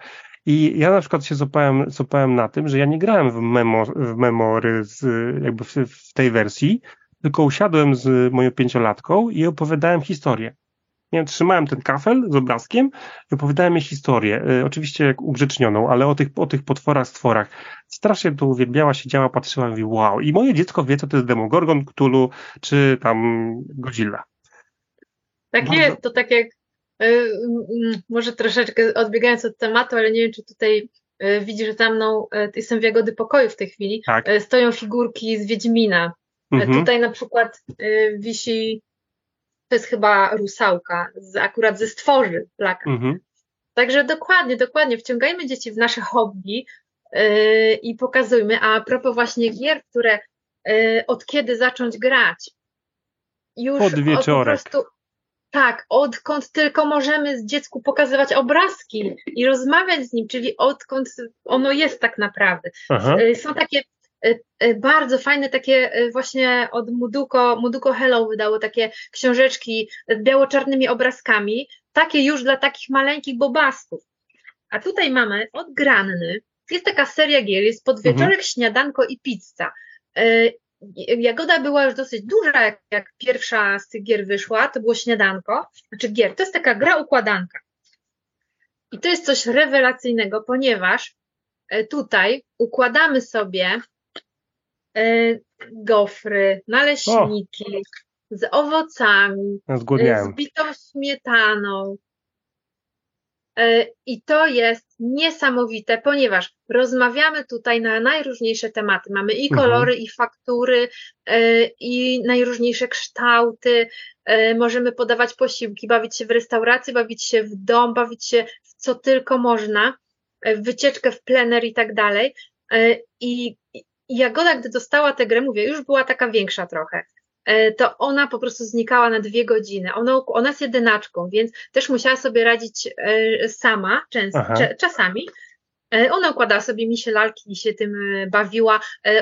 I ja na przykład się złapałem, złapałem na tym, że ja nie grałem w, memo, w memory z, jakby w, w tej wersji, tylko usiadłem z moją pięciolatką i opowiadałem historię. Nie trzymałem ten kafel z obrazkiem i opowiadałem jej historię. Y, oczywiście jak ugrzecznioną, ale o tych, o tych potworach, stworach. Strasznie to uwielbiała, siedziała, patrzyła i mówi wow. I moje dziecko wie, co to jest Demogorgon, Cthulhu, czy tam Godzilla. Tak Bardzo... jest, to tak jak y, może troszeczkę odbiegając od tematu, ale nie wiem, czy tutaj y, widzisz za mną, jestem w Jagody Pokoju w tej chwili, tak. stoją figurki z Wiedźmina. Mhm. Tutaj na przykład wisi to jest chyba rusałka, z, akurat ze stworzy plakat. Mhm. Także dokładnie, dokładnie, wciągajmy dzieci w nasze hobby yy, i pokazujmy, a propos właśnie gier, które yy, od kiedy zacząć grać? Już Pod wieczorek. Od, po prostu, tak, odkąd tylko możemy z dziecku pokazywać obrazki i rozmawiać z nim, czyli odkąd ono jest tak naprawdę. Aha. Yy, są takie bardzo fajne takie y, właśnie od Muduko, Muduko Hello wydało takie książeczki z biało-czarnymi obrazkami, takie już dla takich maleńkich bobasków. A tutaj mamy od Granny, jest taka seria gier, jest podwieczorek, mhm. śniadanko i pizza. Jagoda była już dosyć duża, jak, jak pierwsza z tych gier wyszła, to było śniadanko, znaczy gier, to jest taka gra układanka. I to jest coś rewelacyjnego, ponieważ tutaj układamy sobie E, gofry, naleśniki o. z owocami, ja z bitą śmietaną. E, I to jest niesamowite, ponieważ rozmawiamy tutaj na najróżniejsze tematy. Mamy i kolory, mhm. i faktury, e, i najróżniejsze kształty. Możemy podawać posiłki, bawić się w restauracji, bawić się w dom, bawić się w co tylko można, w wycieczkę w plener i tak dalej. I Jagoda, gdy dostała tę grę, mówię, już była taka większa trochę, e, to ona po prostu znikała na dwie godziny. Ona, ona jest jedynaczką, więc też musiała sobie radzić e, sama często, czasami. E, ona układała sobie misie lalki i się tym bawiła.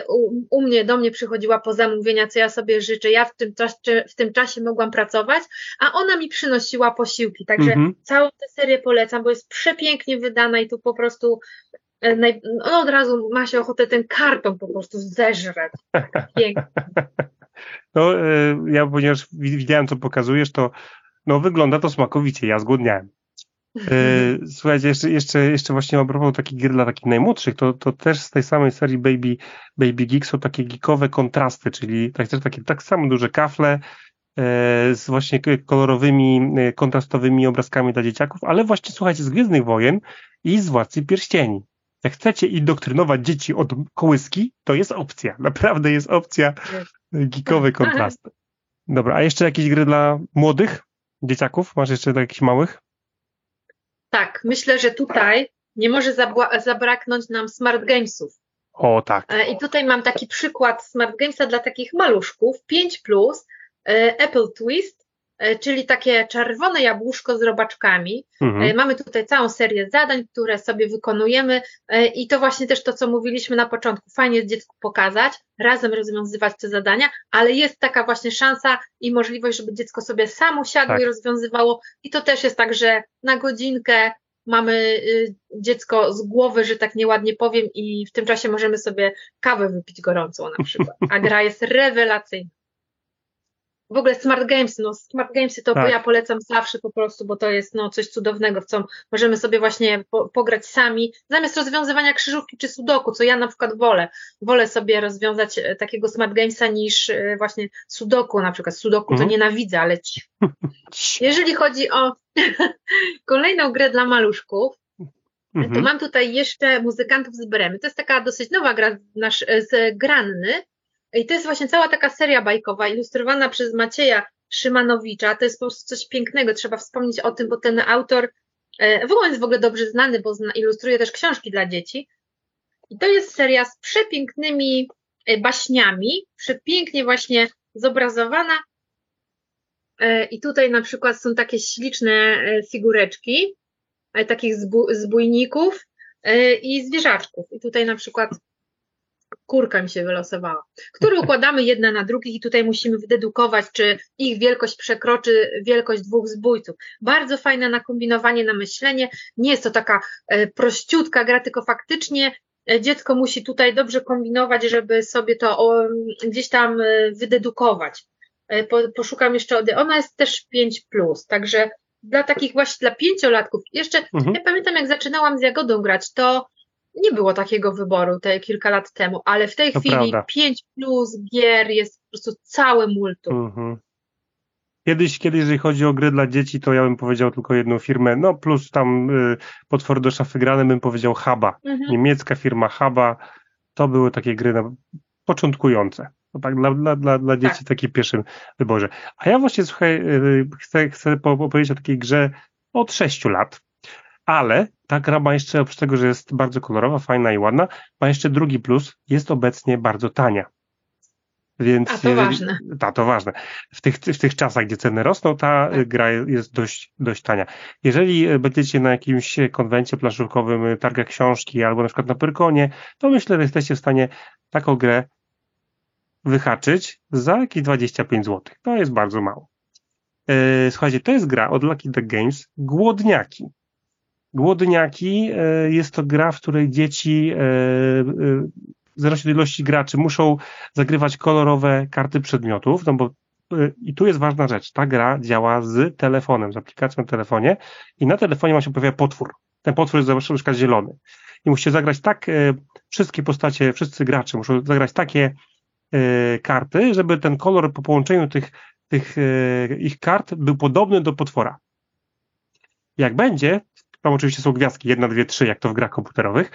U, u, mnie, do mnie przychodziła po zamówienia, co ja sobie życzę. Ja w tym, czasie, w tym czasie mogłam pracować, a ona mi przynosiła posiłki. Także mhm. całą tę serię polecam, bo jest przepięknie wydana i tu po prostu E, no od razu ma się ochotę ten karton po prostu zeżreć. Pięknie. No, e, ja ponieważ widziałem, co pokazujesz, to no, wygląda to smakowicie, ja zgłodniałem. E, słuchajcie, jeszcze, jeszcze, jeszcze właśnie a propos takich gier dla takich najmłodszych, to, to też z tej samej serii Baby, Baby Geek są takie geekowe kontrasty, czyli tak, też takie tak samo duże kafle, z właśnie kolorowymi, kontrastowymi obrazkami dla dzieciaków, ale właśnie słuchajcie, z Gwiezdnych Wojen i z Władcy Pierścieni. Jak chcecie indoktrynować dzieci od kołyski, to jest opcja. Naprawdę jest opcja geekowy kontrast. Dobra, a jeszcze jakieś gry dla młodych dzieciaków? Masz jeszcze dla jakichś małych? Tak, myślę, że tutaj nie może zabraknąć nam smart gamesów. O, tak. E, I tutaj mam taki przykład smart gamesa dla takich maluszków, 5 plus, e, Apple Twist, czyli takie czerwone jabłuszko z robaczkami. Mhm. Mamy tutaj całą serię zadań, które sobie wykonujemy i to właśnie też to, co mówiliśmy na początku. Fajnie jest dziecku pokazać, razem rozwiązywać te zadania, ale jest taka właśnie szansa i możliwość, żeby dziecko sobie samo siadło tak. i rozwiązywało i to też jest tak, że na godzinkę mamy y, dziecko z głowy, że tak nieładnie powiem, i w tym czasie możemy sobie kawę wypić gorącą na przykład. A gra jest rewelacyjna. W ogóle Smart Games, no Smart Gamesy to tak. ja polecam zawsze po prostu, bo to jest no coś cudownego, w co możemy sobie właśnie po, pograć sami, zamiast rozwiązywania krzyżówki czy sudoku, co ja na przykład wolę. Wolę sobie rozwiązać e, takiego Smart Gamesa niż e, właśnie sudoku na przykład. Sudoku mhm. to nienawidzę, ale ci. Jeżeli chodzi o kolejną grę dla maluszków, mhm. to mam tutaj jeszcze Muzykantów z Bremy. To jest taka dosyć nowa gra nasz, z Granny, i to jest właśnie cała taka seria bajkowa, ilustrowana przez Macieja Szymanowicza. To jest po prostu coś pięknego. Trzeba wspomnieć o tym, bo ten autor e, w ogóle jest w ogóle dobrze znany, bo ilustruje też książki dla dzieci. I to jest seria z przepięknymi e, baśniami, przepięknie właśnie zobrazowana. E, I tutaj na przykład są takie śliczne figureczki, takich zbójników i zwierzaczków. I tutaj na przykład kurka mi się wylosowała, które układamy jedna na drugich i tutaj musimy wydedukować, czy ich wielkość przekroczy wielkość dwóch zbójców. Bardzo fajne nakombinowanie, na myślenie. Nie jest to taka e, prościutka gra, tylko faktycznie e, dziecko musi tutaj dobrze kombinować, żeby sobie to gdzieś tam e, wydedukować. Poszukam jeszcze, ona jest też 5, także dla takich właśnie dla pięciolatków. Jeszcze mhm. ja pamiętam, jak zaczynałam z Jagodą grać, to nie było takiego wyboru te kilka lat temu, ale w tej to chwili prawda. 5 plus gier jest po prostu całe multum. Mhm. Kiedyś, kiedyś, jeżeli chodzi o gry dla dzieci, to ja bym powiedział tylko jedną firmę, no plus tam y, potwory do szafy grane bym powiedział Haba. Mhm. Niemiecka firma Haba. To były takie gry na, początkujące. No tak, dla, dla, dla, dla dzieci tak. taki pierwszym wyborze. A ja właśnie, słuchaj, y, chcę, chcę opowiedzieć o takiej grze od 6 lat, ale ta gra ma jeszcze, oprócz tego, że jest bardzo kolorowa, fajna i ładna, ma jeszcze drugi plus, jest obecnie bardzo tania. Więc, A to ważne. Ta, to ważne. W tych, w tych czasach, gdzie ceny rosną, ta tak. gra jest dość, dość tania. Jeżeli będziecie na jakimś konwencie planszówkowym, targach książki albo na przykład na Pyrkonie, to myślę, że jesteście w stanie taką grę wyhaczyć za jakieś 25 zł. To jest bardzo mało. E, słuchajcie, to jest gra od Lucky The Games Głodniaki. Głodniaki e, jest to gra, w której dzieci e, e, w zależności od ilości graczy muszą zagrywać kolorowe karty przedmiotów, no bo i tu jest ważna rzecz, ta gra działa z telefonem, z aplikacją na telefonie i na telefonie ma się pojawia potwór. Ten potwór jest zawsze na zielony. I musicie zagrać tak, wszystkie postacie, wszyscy gracze muszą zagrać takie karty, żeby ten kolor po połączeniu tych, tych ich kart był podobny do potwora. Jak będzie, tam oczywiście są gwiazdki, jedna, dwie, trzy, jak to w grach komputerowych,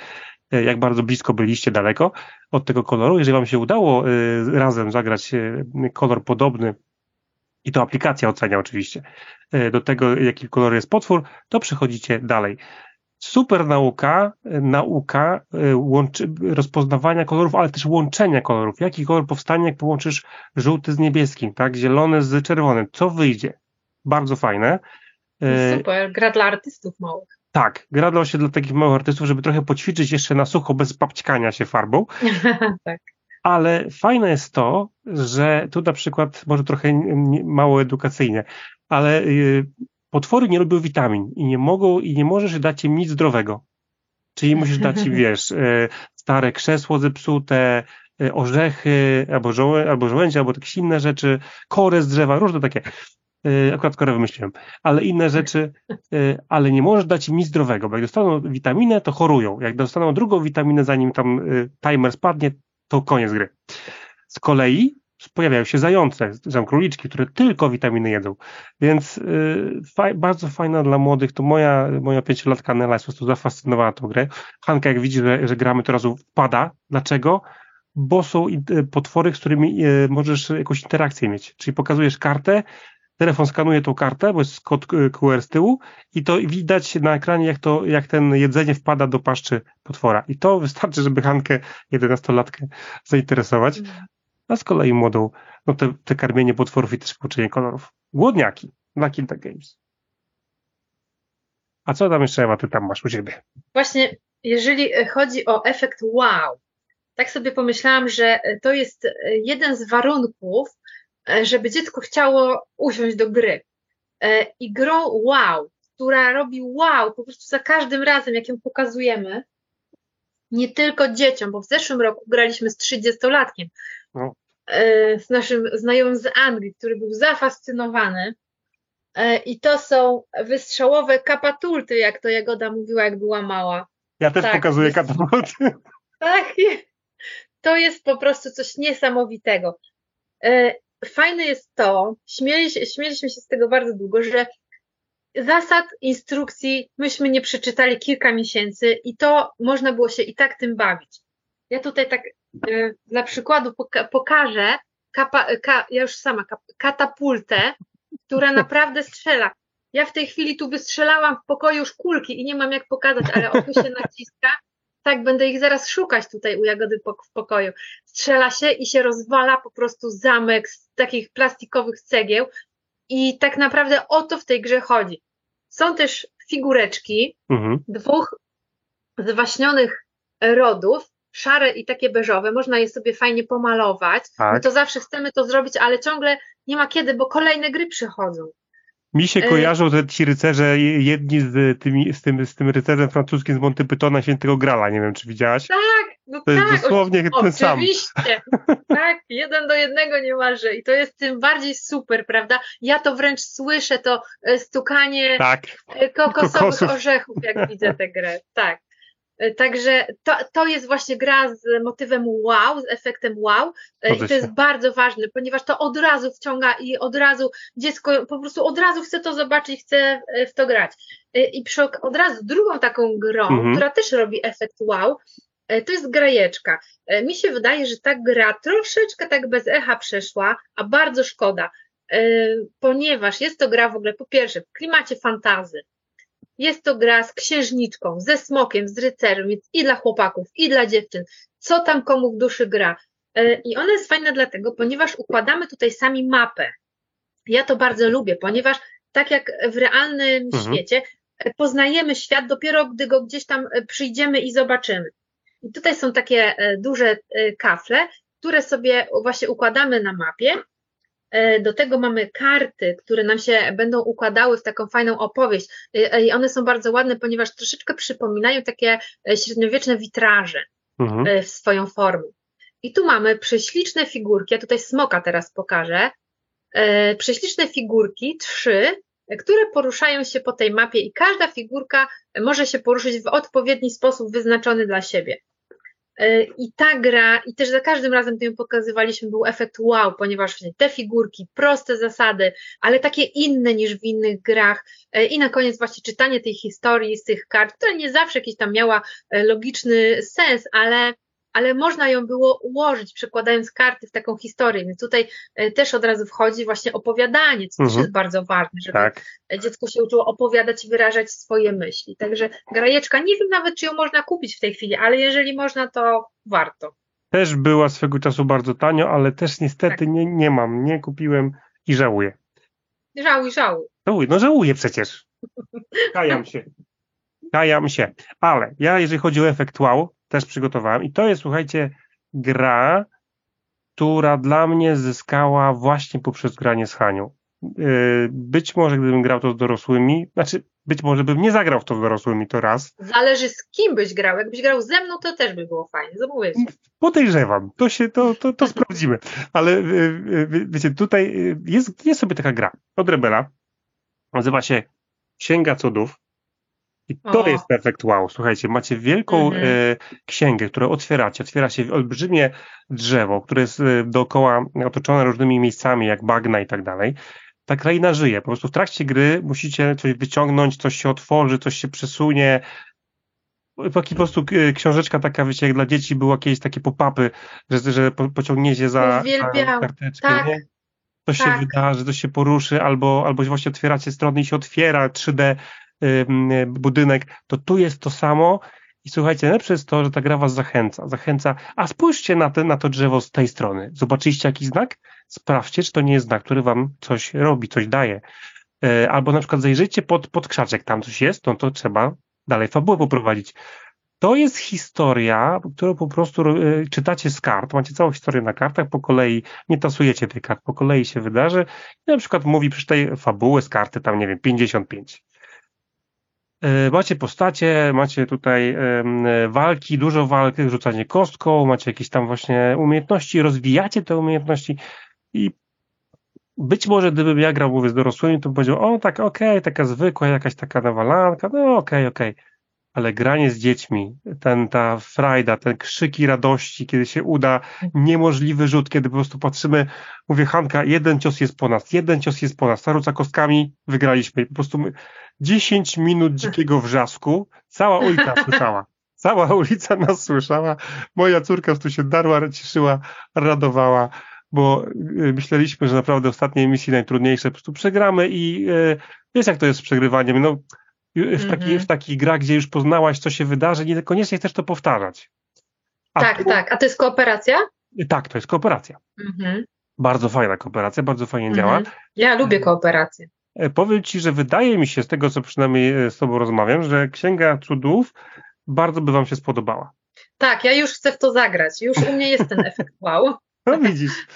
e, jak bardzo blisko byliście daleko od tego koloru. Jeżeli Wam się udało e, razem zagrać e, kolor podobny, i to aplikacja ocenia oczywiście, do tego, jaki kolor jest potwór, to przechodzicie dalej. Super nauka, nauka łączy, rozpoznawania kolorów, ale też łączenia kolorów. Jaki kolor powstanie, jak połączysz żółty z niebieskim, tak? Zielony z czerwonym. Co wyjdzie? Bardzo fajne. Super, gra dla artystów małych. Tak, gra się dla takich małych artystów, żeby trochę poćwiczyć jeszcze na sucho, bez papćkania się farbą. tak. Ale fajne jest to, że tu na przykład, może trochę mało edukacyjnie, ale y, potwory nie lubią witamin i nie mogą, i nie możesz dać im nic zdrowego. Czyli musisz dać im, wiesz, y, stare krzesło zepsute, y, orzechy, albo, żołę, albo żołędzie, albo jakieś inne rzeczy, korę z drzewa, różne takie. Y, akurat korę wymyśliłem, ale inne rzeczy, y, ale nie możesz dać im nic zdrowego, bo jak dostaną witaminę, to chorują. Jak dostaną drugą witaminę, zanim tam y, timer spadnie, to koniec gry. Z kolei pojawiają się zające, są króliczki, które tylko witaminy jedzą. Więc yy, faj, bardzo fajna dla młodych. To moja, moja pięciolatka Nela jest po prostu zafascynowała tą grę. Hanka, jak widzi, że, że gramy, to razu wpada. Dlaczego? Bo są potwory, z którymi yy, możesz jakąś interakcję mieć. Czyli pokazujesz kartę, telefon skanuje tą kartę, bo jest kod QR z tyłu i to widać na ekranie, jak, to, jak ten jedzenie wpada do paszczy potwora. I to wystarczy, żeby Hankę, 11-latkę, zainteresować. Mhm. A z kolei młodą, no te, te karmienie potworów i też pouczenie kolorów. Głodniaki na Kinta Games. A co tam jeszcze, Ewa, ty tam masz u siebie? Właśnie, jeżeli chodzi o efekt wow, tak sobie pomyślałam, że to jest jeden z warunków, żeby dziecko chciało usiąść do gry. E, I grą wow, która robi wow po prostu za każdym razem, jak ją pokazujemy, nie tylko dzieciom, bo w zeszłym roku graliśmy z 30-latkiem, no. E, z naszym znajomym z Anglii, który był zafascynowany. I to są wystrzałowe kapatulty, jak to Jagoda mówiła, jak była mała. Ja też tak, pokazuję katapulty. Tak, to jest po prostu coś niesamowitego fajne jest to, śmieli, śmieliśmy się z tego bardzo długo, że zasad, instrukcji myśmy nie przeczytali kilka miesięcy i to można było się i tak tym bawić. Ja tutaj tak e, dla przykładu poka pokażę, kapa, ka, ja już sama, katapultę, która naprawdę strzela. Ja w tej chwili tu wystrzelałam w pokoju już kulki i nie mam jak pokazać, ale o się naciska tak, będę ich zaraz szukać tutaj u Jagody w pokoju. Strzela się i się rozwala po prostu zamek z takich plastikowych cegieł i tak naprawdę o to w tej grze chodzi. Są też figureczki mhm. dwóch zwaśnionych rodów, szare i takie beżowe, można je sobie fajnie pomalować. Tak. My to zawsze chcemy to zrobić, ale ciągle nie ma kiedy, bo kolejne gry przychodzą. Mi się e, kojarzą te ci rycerze, jedni z, tymi, z, tym, z tym rycerzem francuskim z Monty Pythona Świętego Grala, nie wiem czy widziałaś. Tak, no to tak. jest dosłownie o, ten sam. Oczywiście, tak, jeden do jednego niemalże i to jest tym bardziej super, prawda? Ja to wręcz słyszę, to e, stukanie tak. E, kokosowych Kokosów. orzechów, jak widzę tę grę, tak. E, także to, to jest właśnie gra z motywem wow, z efektem wow e, i to jest bardzo ważne, ponieważ to od razu wciąga i od razu dziecko po prostu od razu chce to zobaczyć, chce w to grać. E, I przy, od razu drugą taką grą, mhm. która też robi efekt wow, to jest grajeczka. Mi się wydaje, że ta gra troszeczkę tak bez echa przeszła, a bardzo szkoda, ponieważ jest to gra w ogóle po pierwsze w klimacie fantazy, jest to gra z księżniczką, ze smokiem, z rycerzem, więc i dla chłopaków, i dla dziewczyn. Co tam komu w duszy gra. E, I ona jest fajna dlatego, ponieważ układamy tutaj sami mapę. Ja to bardzo lubię, ponieważ tak jak w realnym mhm. świecie, e, poznajemy świat dopiero, gdy go gdzieś tam e, przyjdziemy i zobaczymy. I tutaj są takie duże kafle, które sobie właśnie układamy na mapie do tego mamy karty, które nam się będą układały w taką fajną opowieść. E, e, I one są bardzo ładne, ponieważ troszeczkę przypominają takie średniowieczne witraże mhm. w swoją formę. I tu mamy prześliczne figurki, ja tutaj smoka teraz pokażę. Prześliczne figurki, trzy, które poruszają się po tej mapie i każda figurka może się poruszyć w odpowiedni sposób wyznaczony dla siebie. E, I ta gra, i też za każdym razem, gdy ją pokazywaliśmy, był efekt wow, ponieważ te figurki, proste zasady, ale takie inne niż w innych grach. E, I na koniec właśnie czytanie tej historii z tych kart, która nie zawsze jakiś tam miała e, logiczny sens, ale ale można ją było ułożyć, przekładając karty w taką historię. Więc tutaj e, też od razu wchodzi właśnie opowiadanie, co mhm. też jest bardzo ważne, żeby tak. dziecko się uczyło opowiadać i wyrażać swoje myśli. Także grajeczka, nie wiem nawet, czy ją można kupić w tej chwili, ale jeżeli można, to warto. Też była swego czasu bardzo tanio, ale też niestety tak. nie, nie mam, nie kupiłem i żałuję. Żałuj, żałuj. Żałuj, no żałuję przecież. Kajam się. Kajam się. Ale ja, jeżeli chodzi o efekt wow, też przygotowałem. I to jest, słuchajcie, gra, która dla mnie zyskała właśnie poprzez granie z Hanią. Yy, być może gdybym grał to z dorosłymi, znaczy być może bym nie zagrał w to z dorosłymi, to raz. Zależy z kim byś grał. Jakbyś grał ze mną, to też by było fajnie. Zamówię Podejrzewam. To się, to, to, to sprawdzimy. Ale yy, yy, wiecie, tutaj jest, jest sobie taka gra od Rebela. Nazywa się Księga Cudów. I to o. jest efekt wow. Słuchajcie, macie wielką mhm. e, księgę, którą otwieracie. Otwiera się olbrzymie drzewo, które jest e, dookoła otoczone różnymi miejscami, jak bagna i tak dalej. Ta kraina żyje. Po prostu w trakcie gry musicie coś wyciągnąć, coś się otworzy, coś się przesunie. Taki po prostu e, książeczka taka, wiecie, jak dla dzieci były jakieś takie pop-upy, że, że pociągniecie za, karteczkę, tak. nie? Coś tak. się wydarzy, coś się poruszy, albo, albo właśnie otwieracie strony i się otwiera 3D budynek, to tu jest to samo. I słuchajcie, najlepsze jest to, że ta gra was zachęca. Zachęca, a spójrzcie na, te, na to drzewo z tej strony. Zobaczyliście jakiś znak? Sprawdźcie, czy to nie jest znak, który wam coś robi, coś daje. E, albo na przykład zajrzyjcie pod, pod krzaczek, tam coś jest, no to trzeba dalej fabułę poprowadzić. To jest historia, którą po prostu e, czytacie z kart, macie całą historię na kartach, po kolei nie tasujecie tych kart, po kolei się wydarzy i na przykład mówi przy tej fabuły z karty tam, nie wiem, 55. E, macie postacie, macie tutaj walki, dużo walk, rzucanie kostką, macie jakieś tam właśnie umiejętności, rozwijacie te umiejętności i być może gdybym ja grał, mówię, z dorosłymi, to bym powiedział, o tak, okej, okay, taka zwykła, jakaś taka nawalanka, no okej, okay, okej. Okay. Ale granie z dziećmi, ten, ta frajda, ten krzyki radości, kiedy się uda niemożliwy rzut, kiedy po prostu patrzymy, mówię, Hanka, jeden cios jest po nas, jeden cios jest po nas, ta kostkami, wygraliśmy. po prostu my, 10 minut dzikiego wrzasku, cała ulica słyszała. Cała ulica nas słyszała. Moja córka tu się darła, cieszyła, radowała, bo y, myśleliśmy, że naprawdę ostatniej misji najtrudniejsze po prostu przegramy i y, wiesz jak to jest z przegrywaniem. No, w, taki, mm -hmm. w takich grach, gdzie już poznałaś, co się wydarzy, niekoniecznie chcesz to powtarzać. A tak, tu... tak. A to jest kooperacja? Tak, to jest kooperacja. Mm -hmm. Bardzo fajna kooperacja, bardzo fajnie mm -hmm. działa. Ja lubię kooperację. E, powiem Ci, że wydaje mi się, z tego co przynajmniej e, z Tobą rozmawiam, że Księga Cudów bardzo by Wam się spodobała. Tak, ja już chcę w to zagrać. Już u mnie jest ten efekt wow. No widzisz.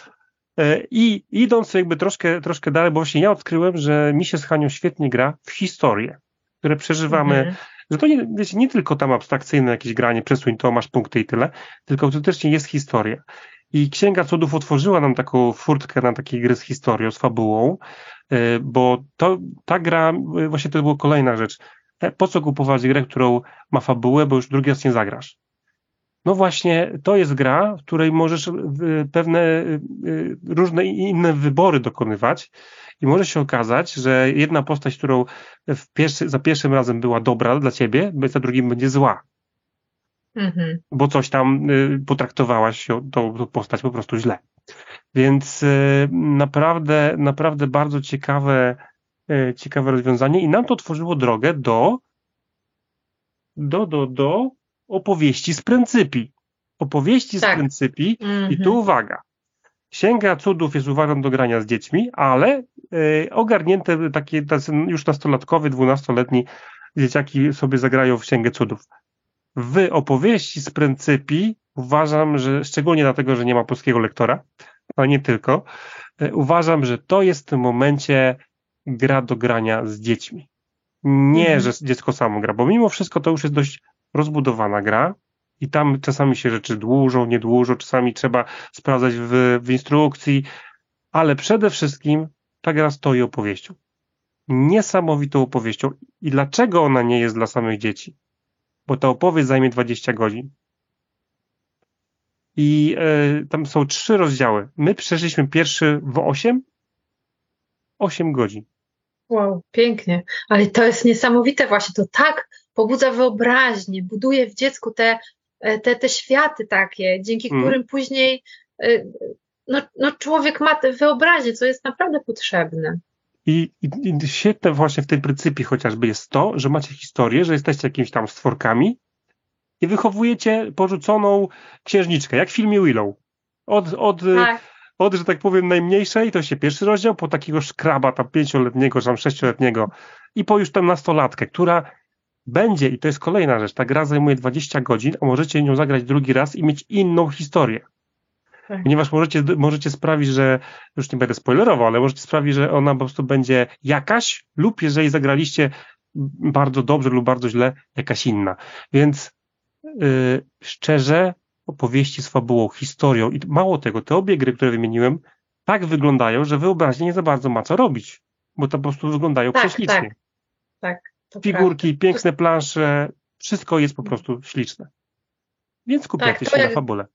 E, I idąc jakby troszkę, troszkę dalej, bo właśnie ja odkryłem, że mi się z Hanią świetnie gra w historię, które przeżywamy, mhm. że to nie, wiecie, nie tylko tam abstrakcyjne jakieś granie, przesuń to, masz punkty i tyle, tylko autentycznie jest historia. I Księga Cudów otworzyła nam taką furtkę na takie gry z historią, z fabułą, e, bo to, ta gra, e, właśnie to była kolejna rzecz. E, po co kupować grę, którą ma fabułę, bo już drugi raz nie zagrasz? No właśnie, to jest gra, w której możesz pewne różne inne wybory dokonywać i może się okazać, że jedna postać, którą pierwszy, za pierwszym razem była dobra dla ciebie, za drugim będzie zła. Mhm. Bo coś tam y, potraktowałaś tą, tą postać po prostu źle. Więc y, naprawdę, naprawdę bardzo ciekawe, y, ciekawe rozwiązanie i nam to tworzyło drogę do, do, do, do opowieści z pryncypi. Opowieści tak. z pryncypi mhm. i tu uwaga. Księga cudów jest uważam do grania z dziećmi, ale y, ogarnięte takie już nastolatkowy, dwunastoletni dzieciaki sobie zagrają w Księgę cudów w opowieści z pryncypi uważam, że szczególnie dlatego, że nie ma polskiego lektora, ale nie tylko, e, uważam, że to jest w tym momencie gra do grania z dziećmi. Nie, mhm. że dziecko samo gra, bo mimo wszystko to już jest dość rozbudowana gra i tam czasami się rzeczy dłużą, nie dłużą, czasami trzeba sprawdzać w, w instrukcji, ale przede wszystkim ta gra stoi opowieścią. Niesamowitą opowieścią. I dlaczego ona nie jest dla samych dzieci? bo ta opowieść zajmie 20 godzin. I y, tam są trzy rozdziały. My przeszliśmy pierwszy w 8? 8 godzin. Wow, pięknie. Ale to jest niesamowite właśnie. To tak pobudza wyobraźnię, buduje w dziecku te, te, te światy takie, dzięki mm. którym później y, no, no człowiek ma wyobraźnię, co jest naprawdę potrzebne. I, i, I świetne właśnie w tym pryncypie chociażby jest to, że macie historię, że jesteście jakimiś tam stworkami i wychowujecie porzuconą księżniczkę, jak w filmie Willow. Od, od, tak. od że tak powiem, najmniejszej, to się pierwszy rozdział, po takiego szkraba tam pięcioletniego, czy tam sześcioletniego i po już tam nastolatkę, która będzie, i to jest kolejna rzecz, ta gra zajmuje 20 godzin, a możecie nią zagrać drugi raz i mieć inną historię. Tak. Ponieważ możecie, możecie sprawić, że, już nie będę spoilerował, ale możecie sprawić, że ona po prostu będzie jakaś, lub jeżeli zagraliście bardzo dobrze lub bardzo źle, jakaś inna. Więc yy, szczerze, opowieści z fabułą, historią i mało tego, te obie gry, które wymieniłem, tak wyglądają, że wyobraźnie nie za bardzo ma co robić, bo to po prostu wyglądają tak, prześlicznie. Tak, tak. To figurki, prawda. piękne plansze, wszystko jest po prostu śliczne. Więc skupiacie Tak, się na jak- fabule.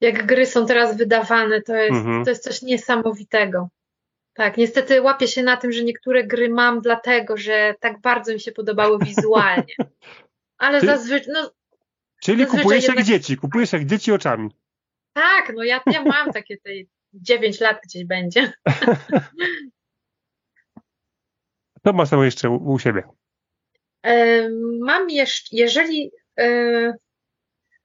Jak gry są teraz wydawane, to jest, Mhm. to jest coś niesamowitego. Tak, niestety łapię się na tym, że niektóre gry mam dlatego, że tak bardzo mi się podobały wizualnie. Ale Ty- zazwyczaj, no Czyli Zazwyczaj kupujesz jak jednak- dzieci, kupujesz jak dzieci oczami. tak, no ja, ja mam takie te 9 lat gdzieś będzie. To masz tam jeszcze u, u siebie. E, Mam jeszcze, jeżeli e,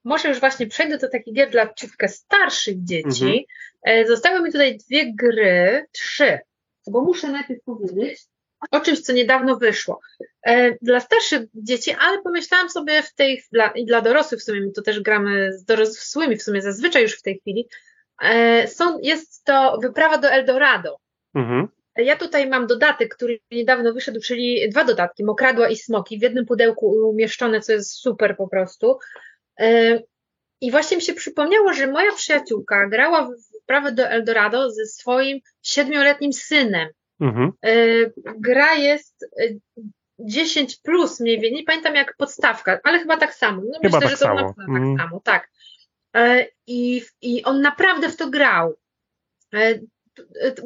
może już właśnie przejdę do takich gier dla ciutkę starszych dzieci. Mhm. E, Zostały mi tutaj dwie gry, trzy, bo muszę najpierw powiedzieć o czymś, co niedawno wyszło. Dla starszych dzieci, ale pomyślałam sobie w tej, dla, i dla dorosłych w sumie, my to też gramy z dorosłymi w sumie zazwyczaj już w tej chwili, są, jest to Wyprawa do Eldorado. Mhm. Ja tutaj mam dodatek, który niedawno wyszedł, czyli dwa dodatki, mokradła i smoki, w jednym pudełku umieszczone, co jest super po prostu. E, I właśnie mi się przypomniało, że moja przyjaciółka grała w wyprawę do Eldorado ze swoim siedmioletnim synem. Mhm. E, Gra jest e, 10 plus mniej więcej, nie pamiętam jak podstawka, ale chyba tak samo. No Chyba myślę, tak że to samo. na tak samo, tak. E, I, I on naprawdę w to grał.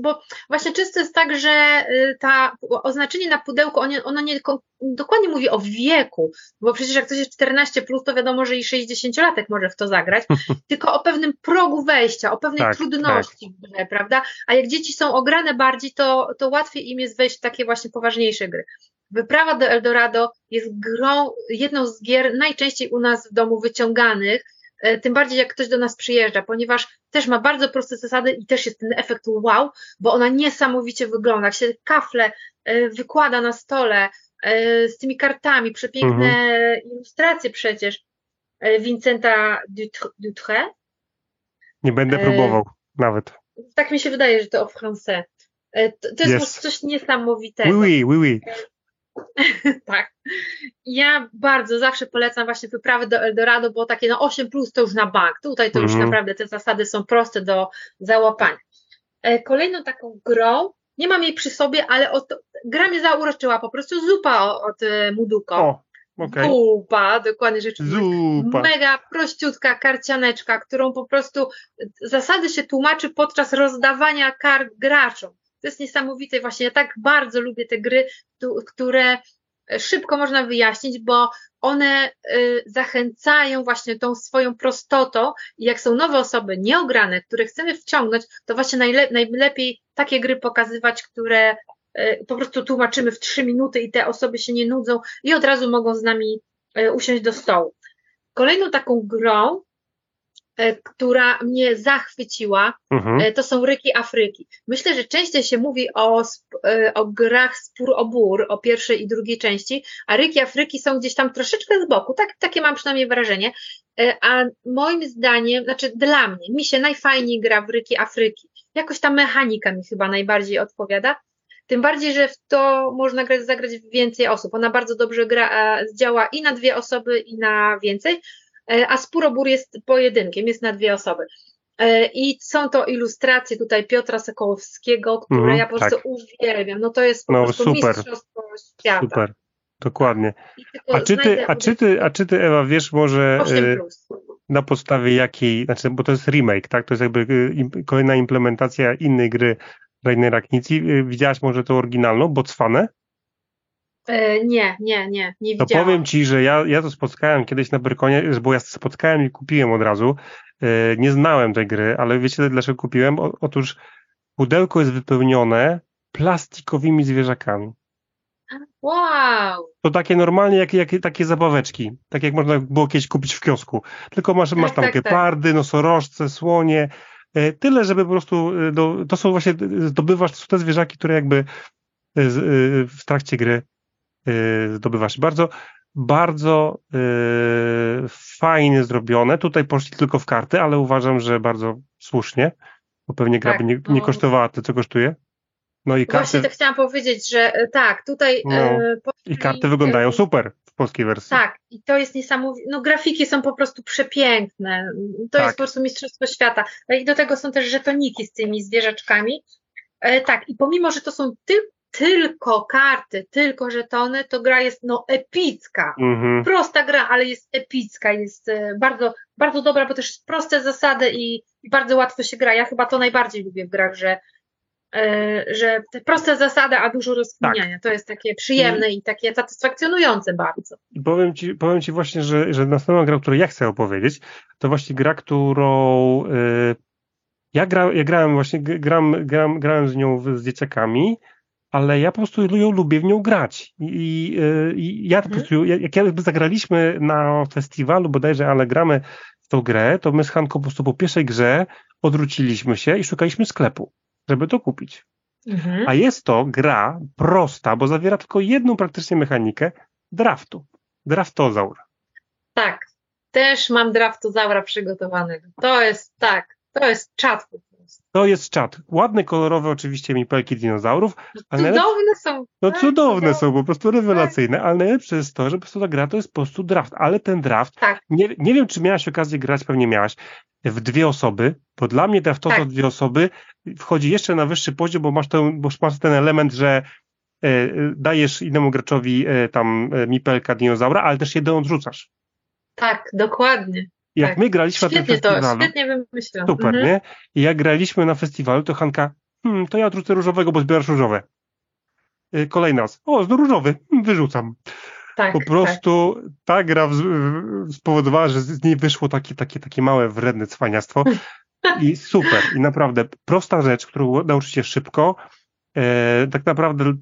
Bo właśnie często jest tak, że e, ta oznaczenie na pudełku, ono, ono nie dokładnie mówi o wieku, bo przecież jak ktoś jest 14, plus, to wiadomo, że i 60-latek może w to zagrać, tylko o pewnym progu wejścia, o pewnej Tak, trudności grze, prawda? A jak dzieci są ograne bardziej, to, to łatwiej im jest wejść w takie właśnie poważniejsze gry. Wyprawa do Eldorado jest grą, jedną z gier najczęściej u nas w domu wyciąganych, tym bardziej jak ktoś do nas przyjeżdża, ponieważ też ma bardzo proste zasady i też jest ten efekt wow, bo ona niesamowicie wygląda. Jak się kafle e, wykłada na stole e, z tymi kartami, przepiękne ilustracje przecież e, Vincenta Dutre-. Nie będę E, próbował nawet. Tak mi się wydaje, że to o français. E, To, to jest coś niesamowitego. Oui, oui, oui, oui. tak. Ja bardzo zawsze polecam właśnie wyprawy do Eldorado, bo takie no 8 plus to już na bank. Tutaj to już Mhm. naprawdę te zasady są proste do załapania. E, Kolejną taką grą, nie mam jej przy sobie, ale od, gra mnie zauroczyła, po prostu zupa od e, Muduko. O, okej. Zupa, dokładnie rzecz. Zupa. Mega prościutka karcianeczka, którą po prostu zasady się tłumaczy podczas rozdawania kart graczom. To jest niesamowite. Właśnie ja tak bardzo lubię te gry, które szybko można wyjaśnić, bo one y, zachęcają właśnie tą swoją prostotą i jak są nowe osoby nieograne, które chcemy wciągnąć, to właśnie najle najlepiej takie gry pokazywać, które y, po prostu tłumaczymy w trzy minuty i te osoby się nie nudzą i od razu mogą z nami usiąść do stołu. Kolejną taką grą, która mnie zachwyciła, Mhm. E, to są ryki Afryki. Myślę, że częściej się mówi o, e, o grach spór o bór, o pierwszej i drugiej części, a ryki Afryki są gdzieś tam troszeczkę z boku. Tak, takie mam przynajmniej wrażenie. E, A moim zdaniem, znaczy dla mnie, mi się najfajniej gra w ryki Afryki. Jakoś ta mechanika mi chyba najbardziej odpowiada. Tym bardziej, że w to można grać, zagrać więcej osób. Ona bardzo dobrze gra, e, działa i na dwie osoby, i na więcej. E, A spór jest pojedynkiem, jest na dwie osoby. E, I są to ilustracje tutaj Piotra Sokołowskiego, które Mhm, ja po prostu tak. uwielbiam. No to jest po No, prostu super. mistrzostwo świata. Super. Dokładnie. A czy ty, a czy ty, a czy ty Ewa, wiesz może 8 plus. na podstawie jakiej, znaczy, bo to jest remake, tak? To jest jakby im, kolejna implementacja innej gry Rainera Knizzi. E, Widziałaś może tą oryginalną, Botswanę? E, nie, nie, nie, nie To widziałam. powiem ci, że ja, ja to spotkałem kiedyś na Brykonie, bo ja spotkałem i kupiłem od razu. E, Nie znałem tej gry, ale wiecie dlaczego kupiłem? Otóż pudełko jest wypełnione plastikowymi zwierzakami. Wow! To takie normalnie, jak, jak takie zabaweczki, tak jak można było kiedyś kupić w kiosku. Tylko masz, masz tam tak, tak. gepardy, nosorożce, słonie, e, tyle, żeby po prostu, do, to są właśnie, zdobywasz, to są te zwierzaki, które jakby w trakcie gry zdobywasz. Bardzo, bardzo e, fajnie zrobione. Tutaj poszli tylko w karty, ale uważam, że bardzo słusznie, bo pewnie gra Tak, nie, nie no. kosztowała tyle, co kosztuje. No i karty, Właśnie tak chciałam powiedzieć, że e, tak, tutaj No. e, i poszli, karty wyglądają e, super w polskiej wersji. Tak, i to jest niesamowite. No, grafiki są po prostu przepiękne. To Tak. jest po prostu mistrzostwo świata. No I do tego są też żetoniki z tymi zwierzaczkami. E, tak, i pomimo, że to są ty, tylko karty, tylko żetony, to gra jest no epicka. Mhm. Prosta gra, ale jest epicka, jest e, bardzo, bardzo dobra, bo też jest proste zasady i, i bardzo łatwo się gra. Ja chyba to najbardziej lubię w grach, że E, że te proste zasady, a dużo rozkminiania. Tak. To jest takie przyjemne i, i takie satysfakcjonujące bardzo. Powiem ci, powiem ci właśnie, że, że następna gra, o której ja chcę opowiedzieć, to właśnie gra, którą yy, ja, gra, ja grałem właśnie, gram, gram, grałem z nią z dzieciakami, ale ja po prostu ją lubię w nią grać. I, i ja po mhm. prostu, jak jakby zagraliśmy na festiwalu bodajże, ale gramy w tą grę, to my z Hanką po prostu po pierwszej grze odwróciliśmy się i szukaliśmy sklepu żeby to kupić. Mhm. A jest to gra prosta, bo zawiera tylko jedną praktycznie mechanikę draftu. Draftozaur. Tak, też mam draftozaura przygotowanego. To jest tak, to jest czat po prostu. To jest czat. Ładne, kolorowe oczywiście mipelki dinozaurów. Ale cudowne są. No tak, cudowne są, po prostu rewelacyjne, tak. ale najlepsze jest to, że po prostu ta gra to jest po prostu draft, ale ten draft, tak. nie, nie wiem czy miałaś okazję grać, pewnie miałaś, w dwie osoby, bo dla mnie draftowo tak. dwie osoby wchodzi jeszcze na wyższy poziom, bo masz ten, bo masz ten element, że e, dajesz innemu graczowi e, tam e, mipelka dinozaura, ale też jeden odrzucasz. Tak, dokładnie. Jak tak. my graliśmy świetnie na tym festiwalu. To, świetnie wymyśliłam. Super, mhm. nie? I jak graliśmy na festiwalu, to Hanka, hmm, to ja odrzucę różowego, bo zbierasz różowe. Kolejny raz, o, z różowy, hmm, wyrzucam. Tak, po prostu tak. ta gra spowodowała, że z niej wyszło takie, takie, takie małe, wredne cwaniactwo i super. I naprawdę prosta rzecz, którą nauczycie szybko. E, tak naprawdę e,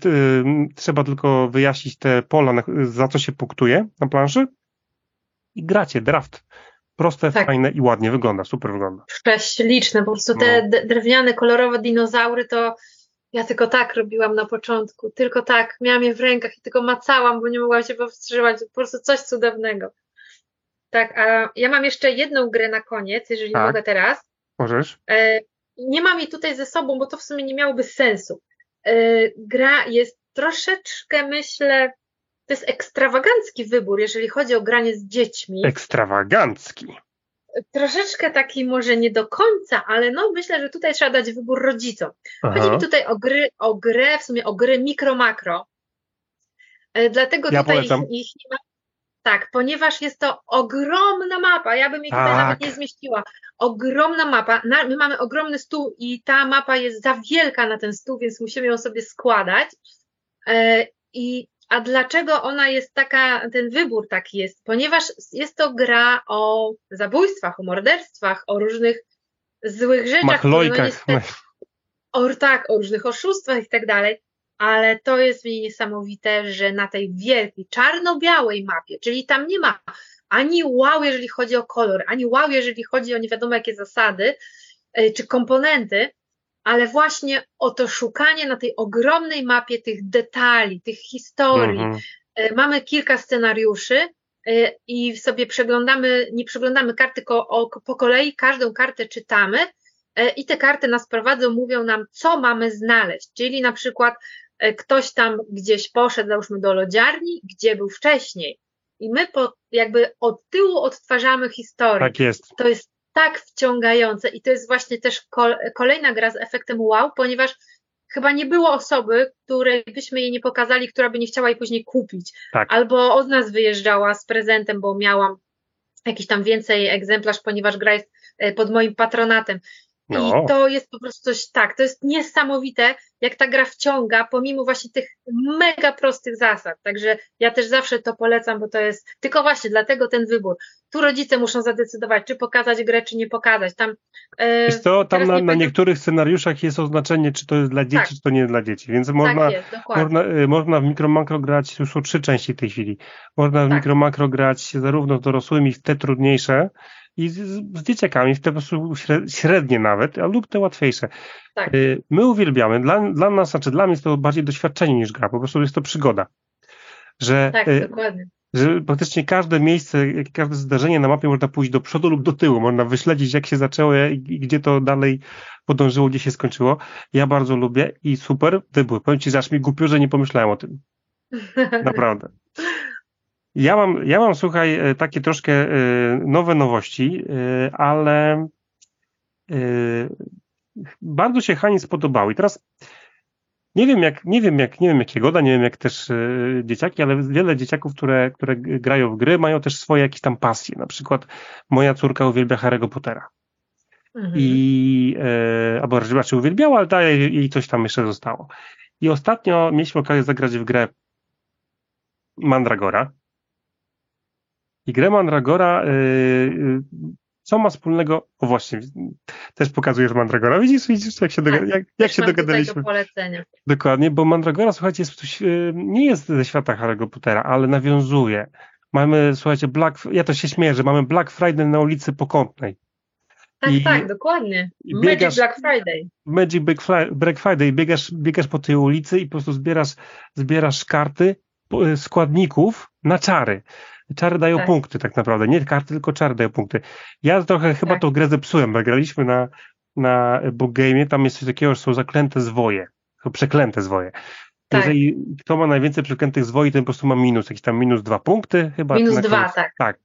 trzeba tylko wyjaśnić te pola, na, za co się punktuje na planszy i gracie draft. Proste, tak. fajne i ładnie wygląda, super wygląda. Prześliczne, po prostu te no. drewniane, kolorowe dinozaury to ja tylko tak robiłam na początku, tylko tak, miałam je w rękach i tylko macałam, bo nie mogłam się powstrzymać, po prostu coś cudownego. Tak, a ja mam jeszcze jedną grę na koniec, jeżeli tak. mogę teraz. Możesz. E, nie mam jej tutaj ze sobą, bo to w sumie nie miałoby sensu. E, gra jest troszeczkę, myślę, to jest ekstrawagancki wybór, jeżeli chodzi o granie z dziećmi. Ekstrawagancki troszeczkę taki może nie do końca, ale no myślę, że tutaj trzeba dać wybór rodzicom. Aha. Chodzi mi tutaj o gry, o grę, w sumie o gry mikro-makro. E, dlatego ja tutaj polecam. ich, ich nie ma. Tak, ponieważ jest to ogromna mapa, ja bym jej tutaj tak. nawet nie zmieściła. Ogromna mapa, my mamy ogromny stół i ta mapa jest za wielka na ten stół, więc musimy ją sobie składać. E, I a dlaczego ona jest taka, ten wybór taki jest? Ponieważ jest to gra o zabójstwach, o morderstwach, o różnych złych rzeczach. Machlojkach. No o, tak, o różnych oszustwach i tak dalej. Ale to jest mi niesamowite, że na tej wielkiej, czarno-białej mapie, czyli tam nie ma ani wow, jeżeli chodzi o kolor, ani wow, jeżeli chodzi o nie wiadomo jakie zasady e, czy komponenty, ale właśnie o to szukanie na tej ogromnej mapie tych detali, tych historii. Mhm. E, mamy kilka scenariuszy e, i sobie przeglądamy, nie przeglądamy karty tylko po kolei, każdą kartę czytamy e, i te karty nas prowadzą, mówią nam, co mamy znaleźć. Czyli na przykład ktoś tam gdzieś poszedł, załóżmy do lodziarni, gdzie był wcześniej. I my po, jakby od tyłu odtwarzamy historię. Tak jest. To jest tak wciągające i to jest właśnie też kolejna gra z efektem wow, ponieważ chyba nie było osoby, której byśmy jej nie pokazali, która by nie chciała jej później kupić. Tak. Albo od nas wyjeżdżała z prezentem, bo miałam jakiś tam więcej egzemplarz, ponieważ gra jest e, pod moim patronatem. No. I to jest po prostu coś tak, to jest niesamowite, jak ta gra wciąga, pomimo właśnie tych mega prostych zasad. Także ja też zawsze to polecam, bo to jest tylko właśnie dlatego ten wybór. Tu rodzice muszą zadecydować, czy pokazać grę, czy nie pokazać. Tam, co, tam na, na, niektórych scenariuszach jest oznaczenie, czy to jest dla dzieci, tak. czy to nie jest dla dzieci. Więc można, tak jest, można, e, można w mikro-makro grać, już są trzy części w tej chwili. Można w tak. mikro-makro grać zarówno z dorosłymi, w te trudniejsze, i z, z dzieciakami, te po prostu średnie nawet, a lub te łatwiejsze. Tak. Y, my uwielbiamy, dla, dla nas, znaczy dla mnie jest to bardziej doświadczenie niż gra, po prostu jest to przygoda. Że, tak, y, dokładnie. Że praktycznie każde miejsce, każde zdarzenie na mapie można pójść do przodu lub do tyłu, można wyśledzić jak się zaczęło i, i gdzie to dalej podążyło, gdzie się skończyło. Ja bardzo lubię i super wybór. Powiem Ci, aż mi głupio, że nie pomyślałem o tym. Naprawdę. Ja mam, ja mam, słuchaj, e, takie troszkę e, nowe nowości, e, ale bardzo się Hani spodobały. I teraz Nie wiem jak, nie wiem jak, nie wiem jakiego goda, nie wiem jak też y, dzieciaki, ale wiele dzieciaków, które, które grają w gry, mają też swoje jakieś tam pasje. Na przykład moja córka uwielbia Harry'ego Pottera. Mhm. I, e, albo raczej uwielbiała, ale daje jej coś tam jeszcze zostało. I ostatnio mieliśmy okazję zagrać w grę Mandragora. I grę Mandragora, yy, co ma wspólnego, o właśnie, też pokazujesz Mandragora, widzisz, widzisz jak się, doga, tak, jak, jak się dogadaliśmy. Dokładnie, bo Mandragora, słuchajcie, jest, nie jest ze świata Harry'ego Pottera, ale nawiązuje. Mamy, słuchajcie, Black, ja to się śmieję, że mamy Black Friday na ulicy Pokątnej. Tak, I, tak, dokładnie. Biegasz, Magic Black Friday. Magic Black Friday. Biegasz, biegasz po tej ulicy i po prostu zbierasz, zbierasz karty składników na czary. Czary dają tak. punkty tak naprawdę. Nie karty, tylko czary dają punkty. Ja trochę chyba tak. tą grę zepsułem, bo graliśmy na, na book game, tam jest coś takiego, że są zaklęte zwoje. Przeklęte zwoje. Tak. Jeżeli kto ma najwięcej przeklętych zwoi, ten po prostu ma minus, jakieś tam minus dwa punkty chyba. Minus dwa, tak. Tak.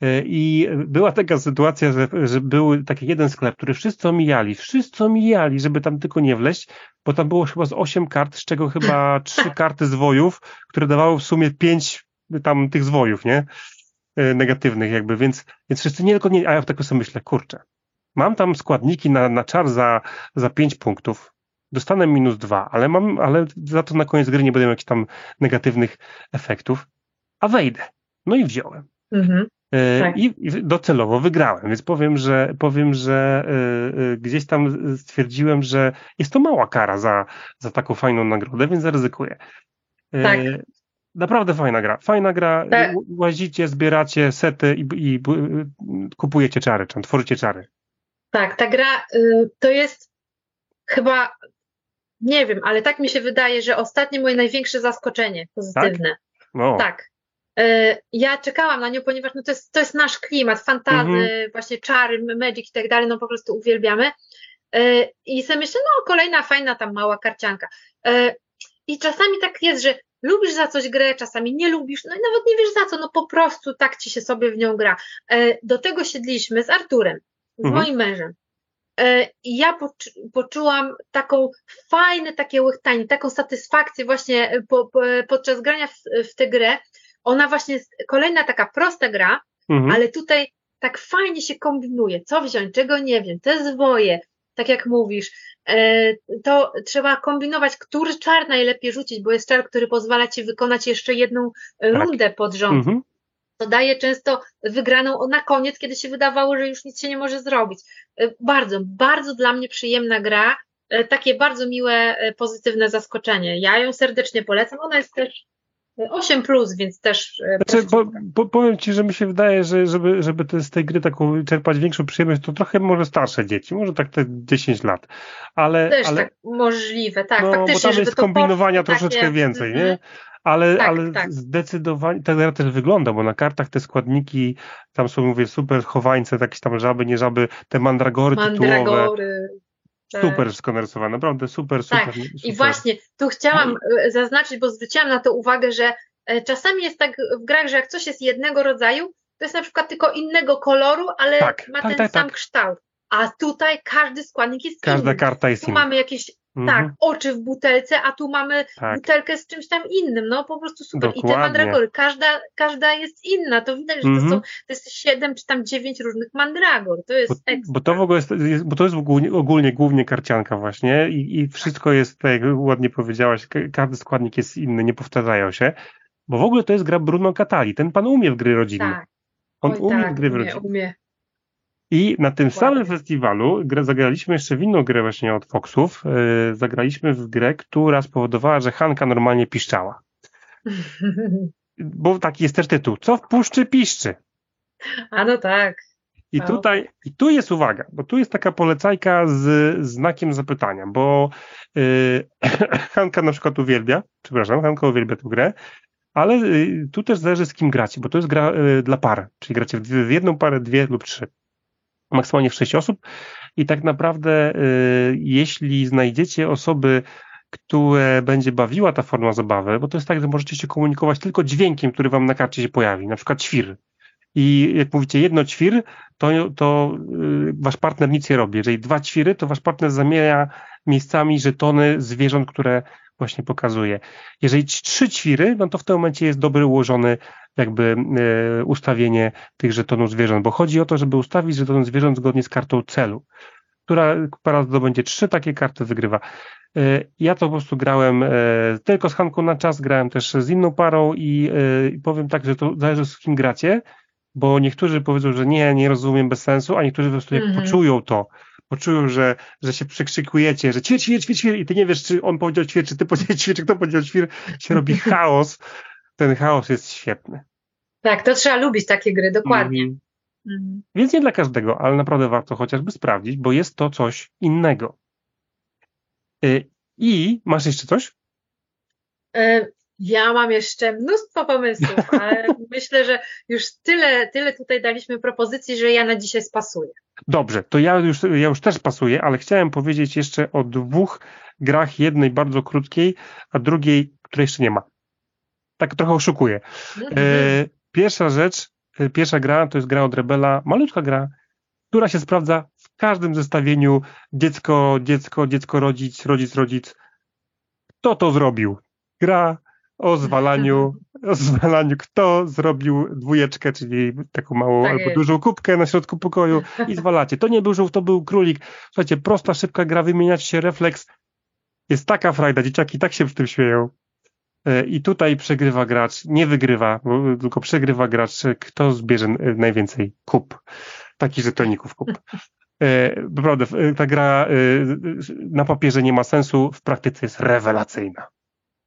E, I była taka sytuacja, że, że był taki jeden sklep, który wszyscy omijali, wszyscy omijali, żeby tam tylko nie wleść, bo tam było chyba z osiem kart, z czego chyba trzy karty zwojów, które dawały w sumie pięć tam tych zwojów, nie? E, negatywnych jakby, więc, więc wszyscy nie tylko nie, a ja tak sobie myślę, kurczę, mam tam składniki na, na czar za, za pięć punktów, dostanę minus dwa, ale mam, ale za to na koniec gry nie będę miał jakichś tam negatywnych efektów, a wejdę. No i wziąłem. Mhm. E, tak. I docelowo wygrałem, więc powiem, że powiem, że e, gdzieś tam stwierdziłem, że jest to mała kara za, za taką fajną nagrodę, więc zaryzykuję. Tak. Naprawdę fajna gra. Fajna gra. Tak. Łazicie, zbieracie sety i, i, i kupujecie czary, czy tworzycie czary. Tak, ta gra y, to jest chyba, nie wiem, ale tak mi się wydaje, że ostatnie moje największe zaskoczenie pozytywne. Tak. No. tak. Y, ja czekałam na nią, ponieważ no to, jest, to jest nasz klimat, fantazy, mhm. właśnie czary, magic i tak dalej, no po prostu uwielbiamy. Y, I sobie myślę, no kolejna fajna tam mała karcianka. I czasami tak jest, że lubisz za coś grę, czasami nie lubisz, no i nawet nie wiesz za co, no po prostu tak ci się sobie w nią gra. E, do tego siedliśmy z Arturem, z mhm. moim mężem. E, I ja poczułam taką fajne takie łychtanie, taką satysfakcję właśnie po, po, podczas grania w, w tę grę. Ona właśnie jest kolejna taka prosta gra, mhm. ale tutaj tak fajnie się kombinuje, co wziąć, czego nie wiem, te zwoje, tak jak mówisz, e, to trzeba kombinować, który czar najlepiej rzucić, bo jest czar, który pozwala ci wykonać jeszcze jedną tak. rundę pod rząd. Mhm. To daje często wygraną na koniec, kiedy się wydawało, że już nic się nie może zrobić. E, bardzo, bardzo dla mnie przyjemna gra, e, takie bardzo miłe, pozytywne zaskoczenie. Ja ją serdecznie polecam. Ona jest też 8 plus, więc też. E, znaczy, bo, bo, powiem Ci, że mi się wydaje, że żeby, żeby te, z tej gry taką czerpać większą przyjemność, to trochę może starsze dzieci, może tak te 10 lat. Ale, też ale, tak możliwe, tak. No, faktycznie, bo tam jest kombinowania troszeczkę takie... więcej, nie? Mhm. Ale, tak, ale tak. zdecydowanie, tak gra też wygląda, bo na kartach te składniki, tam są, mówię, super chowańce, jakieś tam żaby, nie żaby, te mandragory, mandragory. tytułowe. Super wszystko narysowane, naprawdę super, super. Tak. Super. I właśnie tu chciałam e, zaznaczyć, bo zwróciłam na to uwagę, że e, czasami jest tak w grach, że jak coś jest jednego rodzaju, to jest na przykład tylko innego koloru, ale tak, ma tak, ten tak, sam tak. kształt. A tutaj każdy składnik jest Każda inny. karta jest tu inna. mamy jakieś Mhm. Tak, oczy w butelce, a tu mamy tak. butelkę z czymś tam innym, no po prostu super. Dokładnie. I te mandragory, każda, każda jest inna, to widać, że mhm. to, są, to jest siedem czy tam dziewięć różnych mandragor, to jest bo, bo to w ogóle jest, jest, bo to jest ogólnie, ogólnie głównie karcianka właśnie i, i wszystko jest, tak jak ładnie powiedziałaś, każdy składnik jest inny, nie powtarzają się, bo w ogóle to jest gra Bruno Catali, ten pan umie w gry rodzinne. Tak. On Oj, umie tak, w gry umie, rodzinne. Umie. I na tym samym festiwalu zagraliśmy jeszcze w inną grę właśnie od Foxów. Yy, zagraliśmy w grę, która spowodowała, że Hanka normalnie piszczała. Bo taki jest też tytuł. Co w puszczy piszczy? A no tak. I no. tutaj, i tu jest uwaga, bo tu jest taka polecajka z znakiem zapytania, bo yy, Hanka na przykład uwielbia, przepraszam, Hanka uwielbia tę grę, ale yy, tu też zależy z kim gracie, bo to jest gra yy, dla par, czyli gracie w, w jedną parę, dwie lub trzy maksymalnie w 6 osób i tak naprawdę y, jeśli znajdziecie osoby, które będzie bawiła ta forma zabawy, bo to jest tak, że możecie się komunikować tylko dźwiękiem, który wam na karcie się pojawi, na przykład świr. I jak mówicie jedno ćwir, to, to y, wasz partner nic nie robi. Jeżeli dwa ćwiry, to wasz partner zamienia miejscami żetony zwierząt, które właśnie pokazuje. Jeżeli trzy ćwiry, no to w tym momencie jest dobry ułożony jakby y, ustawienie tych żetonów zwierząt, bo chodzi o to, żeby ustawić żeton zwierząt zgodnie z kartą celu, która para zdobędzie trzy takie karty, wygrywa. Y, ja to po prostu grałem tylko z Hanką na czas, grałem też z inną parą i, powiem tak, że to zależy z kim gracie, bo niektórzy powiedzą, że nie, nie rozumiem bez sensu, a niektórzy po prostu jak mm -hmm. poczują to, poczują, że, że się przekrzykujecie, że ćwir, ćwir, ćwir, ćwir i ty nie wiesz, czy on powiedział ćwir, czy ty powiedziałeś ćwir, czy kto powiedział ćwir, się robi chaos. Ten chaos jest świetny. Tak, to trzeba lubić takie gry, dokładnie. Mm. Mm. Więc nie dla każdego, ale naprawdę warto chociażby sprawdzić, bo jest to coś innego. Y, I masz jeszcze coś? Y, ja mam jeszcze mnóstwo pomysłów, ale myślę, że już tyle, tyle tutaj daliśmy propozycji, że ja na dzisiaj spasuję. Dobrze, to ja już, ja już też pasuję, ale chciałem powiedzieć jeszcze o dwóch grach, jednej bardzo krótkiej, a drugiej, której jeszcze nie ma. Tak trochę oszukuję. Mhm. E, pierwsza rzecz, e, pierwsza gra to jest gra od Rebela, malutka gra, która się sprawdza w każdym zestawieniu dziecko, dziecko, dziecko, rodzic, rodzic, rodzic. Kto to zrobił? Gra o zwalaniu, o zwalaniu, kto zrobił dwójeczkę, czyli taką małą tak albo dużą kubkę na środku pokoju i zwalacie. To nie był żółw, to był królik. Słuchajcie, prosta, szybka gra, wymieniać się refleks. Jest taka frajda, dzieciaki tak się w tym śmieją. E, I tutaj przegrywa gracz, nie wygrywa, tylko przegrywa gracz, kto zbierze najwięcej kup. Takich żetoników kup. E, naprawdę, ta gra e, na papierze nie ma sensu, w praktyce jest rewelacyjna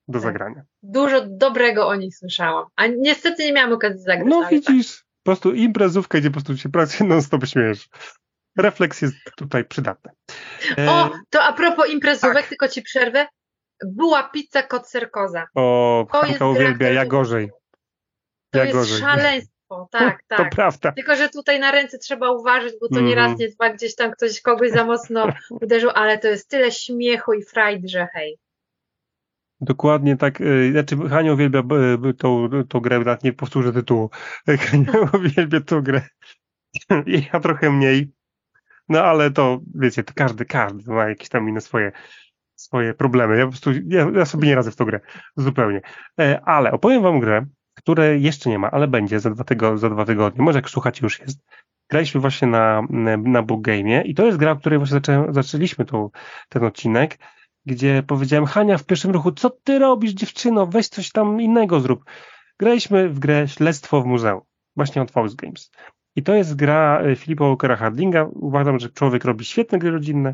do tak. zagrania. Dużo dobrego o nich słyszałam, a niestety nie miałam okazji zagrać. No widzisz, tak. po prostu imprezówka, gdzie po prostu się praktycznie non-stop śmiejesz. Refleks jest tutaj przydatny. E... O, to a propos imprezówek, tak. tylko ci przerwę. Była pizza kot serkoza. O, Hanka uwielbia, ja gorzej. To ja jest gorzej. szaleństwo, tak, tak. To prawda. Tylko, że tutaj na ręce trzeba uważać, bo to mm. nie raz, mhm. nie dwa, gdzieś tam ktoś kogoś za mocno uderzył, ale to jest tyle śmiechu i frajd, że hej. Dokładnie tak. Y, znaczy, Hania uwielbia y, tą, tą grę, nawet nie powtórzę tytułu. Hania uwielbia tą grę. Ja trochę mniej. No ale to, wiecie, to każdy, każdy ma jakieś tam inne swoje, swoje problemy. Ja po prostu, ja, ja sobie nie radzę w tą grę. Zupełnie. E, ale opowiem wam grę, której jeszcze nie ma, ale będzie za dwa, tygo, za dwa tygodnie. Może jak słuchacie już jest. Graliśmy właśnie na, na Book Game i to jest gra, o której właśnie zaczę, zaczęliśmy tą, ten odcinek gdzie powiedziałem, Hania w pierwszym ruchu, co ty robisz dziewczyno, weź coś tam innego zrób. Graliśmy w grę Śledztwo w Muzeum, właśnie od Fox Games. I to jest gra e, Filipa Walkera Hardlinga. Uważam, że człowiek robi świetne gry rodzinne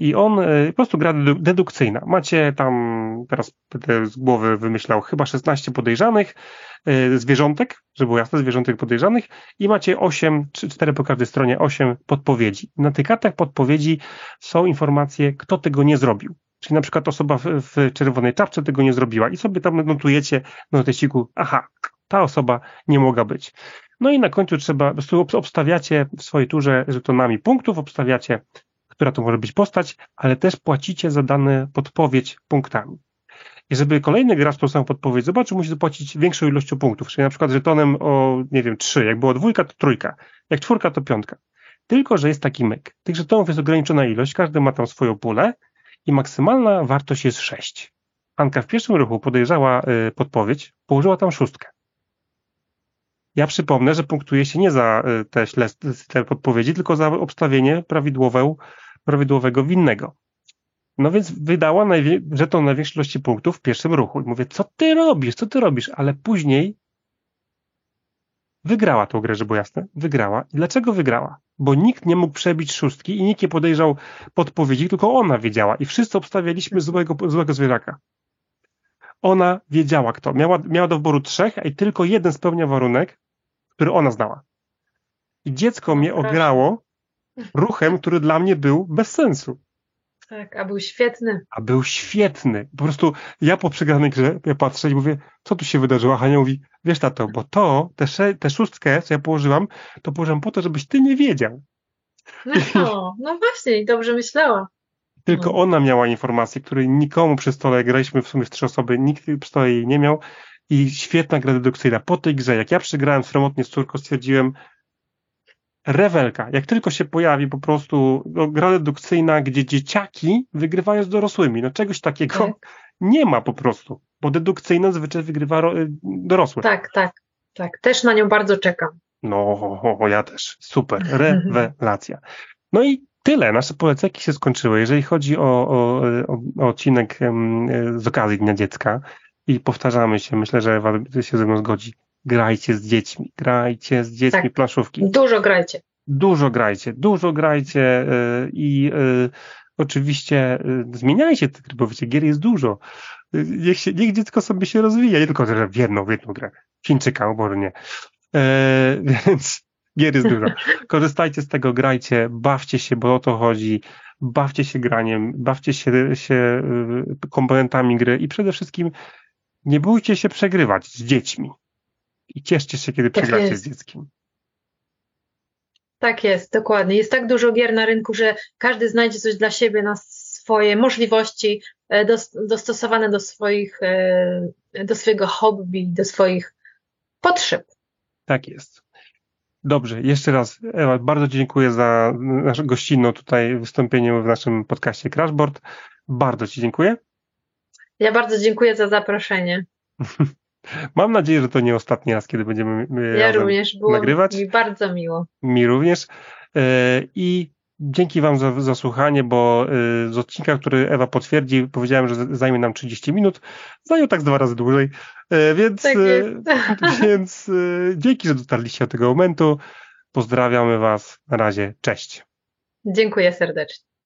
i on e, po prostu gra dedukcyjna. Macie tam, teraz z głowy wymyślał, chyba 16 podejrzanych zwierzątek, żeby było jasne, zwierzątek podejrzanych i macie 8, czy 4 po każdej stronie, 8 podpowiedzi. Na tych kartach podpowiedzi są informacje, kto tego nie zrobił. Czyli na przykład osoba w, w czerwonej czapce tego nie zrobiła i sobie tam notujecie na notesiku, aha, ta osoba nie mogła być. No i na końcu trzeba, po prostu obstawiacie w swojej turze żetonami punktów, obstawiacie, która to może być postać, ale też płacicie za dane podpowiedź punktami. I żeby kolejny gracz tą samą podpowiedź zobaczył, musi zapłacić większą ilością punktów, czyli na przykład żetonem o, nie wiem, trzy, jak było dwójka, to trójka, jak czwórka, to piątka. Tylko, że jest taki myk. Tych żetonów jest ograniczona ilość, każdy ma tam swoją pulę i maksymalna wartość jest 6. Anka w pierwszym ruchu podejrzała y, podpowiedź, położyła tam szóstkę. Ja przypomnę, że punktuje się nie za y, te, podpowiedzi, tylko za obstawienie prawidłowe, prawidłowego winnego. No więc wydała najwie- żeton największej ilości punktów w pierwszym ruchu. I mówię, co ty robisz, co ty robisz? Ale później wygrała tą grę, żeby jasne. Wygrała. I dlaczego wygrała? Bo nikt nie mógł przebić szóstki i nikt nie podejrzał podpowiedzi, tylko ona wiedziała. I wszyscy obstawialiśmy złego, złego zwierzaka. Ona wiedziała kto. Miała, miała do wyboru trzech, a i tylko jeden spełnia warunek, który ona znała. I dziecko mnie ograło ruchem, który dla mnie był bez sensu. Tak, a był świetny. A był świetny. Po prostu ja po przegranej grze ja patrzę i mówię, co tu się wydarzyło? A Hania mówi, wiesz tato, bo to, tę te szóstkę, co ja położyłam, to położyłam po to, żebyś ty nie wiedział. No, no właśnie, dobrze myślała. Tylko no. ona miała informację, której nikomu przy stole, graliśmy w sumie w trzy osoby, nikt przy stole jej nie miał i świetna gra dedukcyjna. Po tej grze, jak ja przegrałem sromotnie z córką, stwierdziłem, rewelka. Jak tylko się pojawi po prostu no, gra dedukcyjna, gdzie dzieciaki wygrywają z dorosłymi. No czegoś takiego tak. nie ma po prostu, bo dedukcyjna zazwyczaj wygrywa dorosłe. Tak, tak, tak. Też na nią bardzo czekam. No, ja też. Super. Rewelacja. No i tyle. Nasze poleceki się skończyły. Jeżeli chodzi o, o, o odcinek z okazji Dnia Dziecka i powtarzamy się, myślę, że Ewa się ze mną zgodzi, grajcie z dziećmi, grajcie z dziećmi tak. planszówki. Dużo grajcie. Dużo grajcie, dużo grajcie y, i y, oczywiście y, zmieniajcie te gry, bo wiecie, gier jest dużo. Niech, się, niech dziecko sobie się rozwija, nie tylko że w jedną, w jedną grę. Chińczyka, obornie. E, więc gier jest dużo. Korzystajcie z tego, grajcie, bawcie się, bo o to chodzi. Bawcie się graniem, bawcie się, się komponentami gry i przede wszystkim nie bójcie się przegrywać z dziećmi. I cieszcie się, kiedy tak przegracie jest. z dzieckiem. Tak jest, dokładnie. Jest tak dużo gier na rynku, że każdy znajdzie coś dla siebie na swoje możliwości, e, dostosowane do swoich, e, do swojego hobby, do swoich potrzeb. Tak jest. Dobrze, jeszcze raz Ewa, bardzo dziękuję za nasze gościnną tutaj wystąpienie w naszym podcaście Crashboard. Bardzo Ci dziękuję. Ja bardzo dziękuję za zaproszenie. Mam nadzieję, że to nie ostatni raz, kiedy będziemy e, ja również, było nagrywać. Mi bardzo miło. Mi również. E, I dzięki Wam za, za słuchanie, bo e, z odcinka, który Ewa potwierdzi, powiedziałem, że zajmie nam 30 minut. Zajął tak dwa razy dłużej. Więc, tak więc dzięki, że dotarliście do tego momentu. Pozdrawiamy Was. Na razie. Cześć. Dziękuję serdecznie.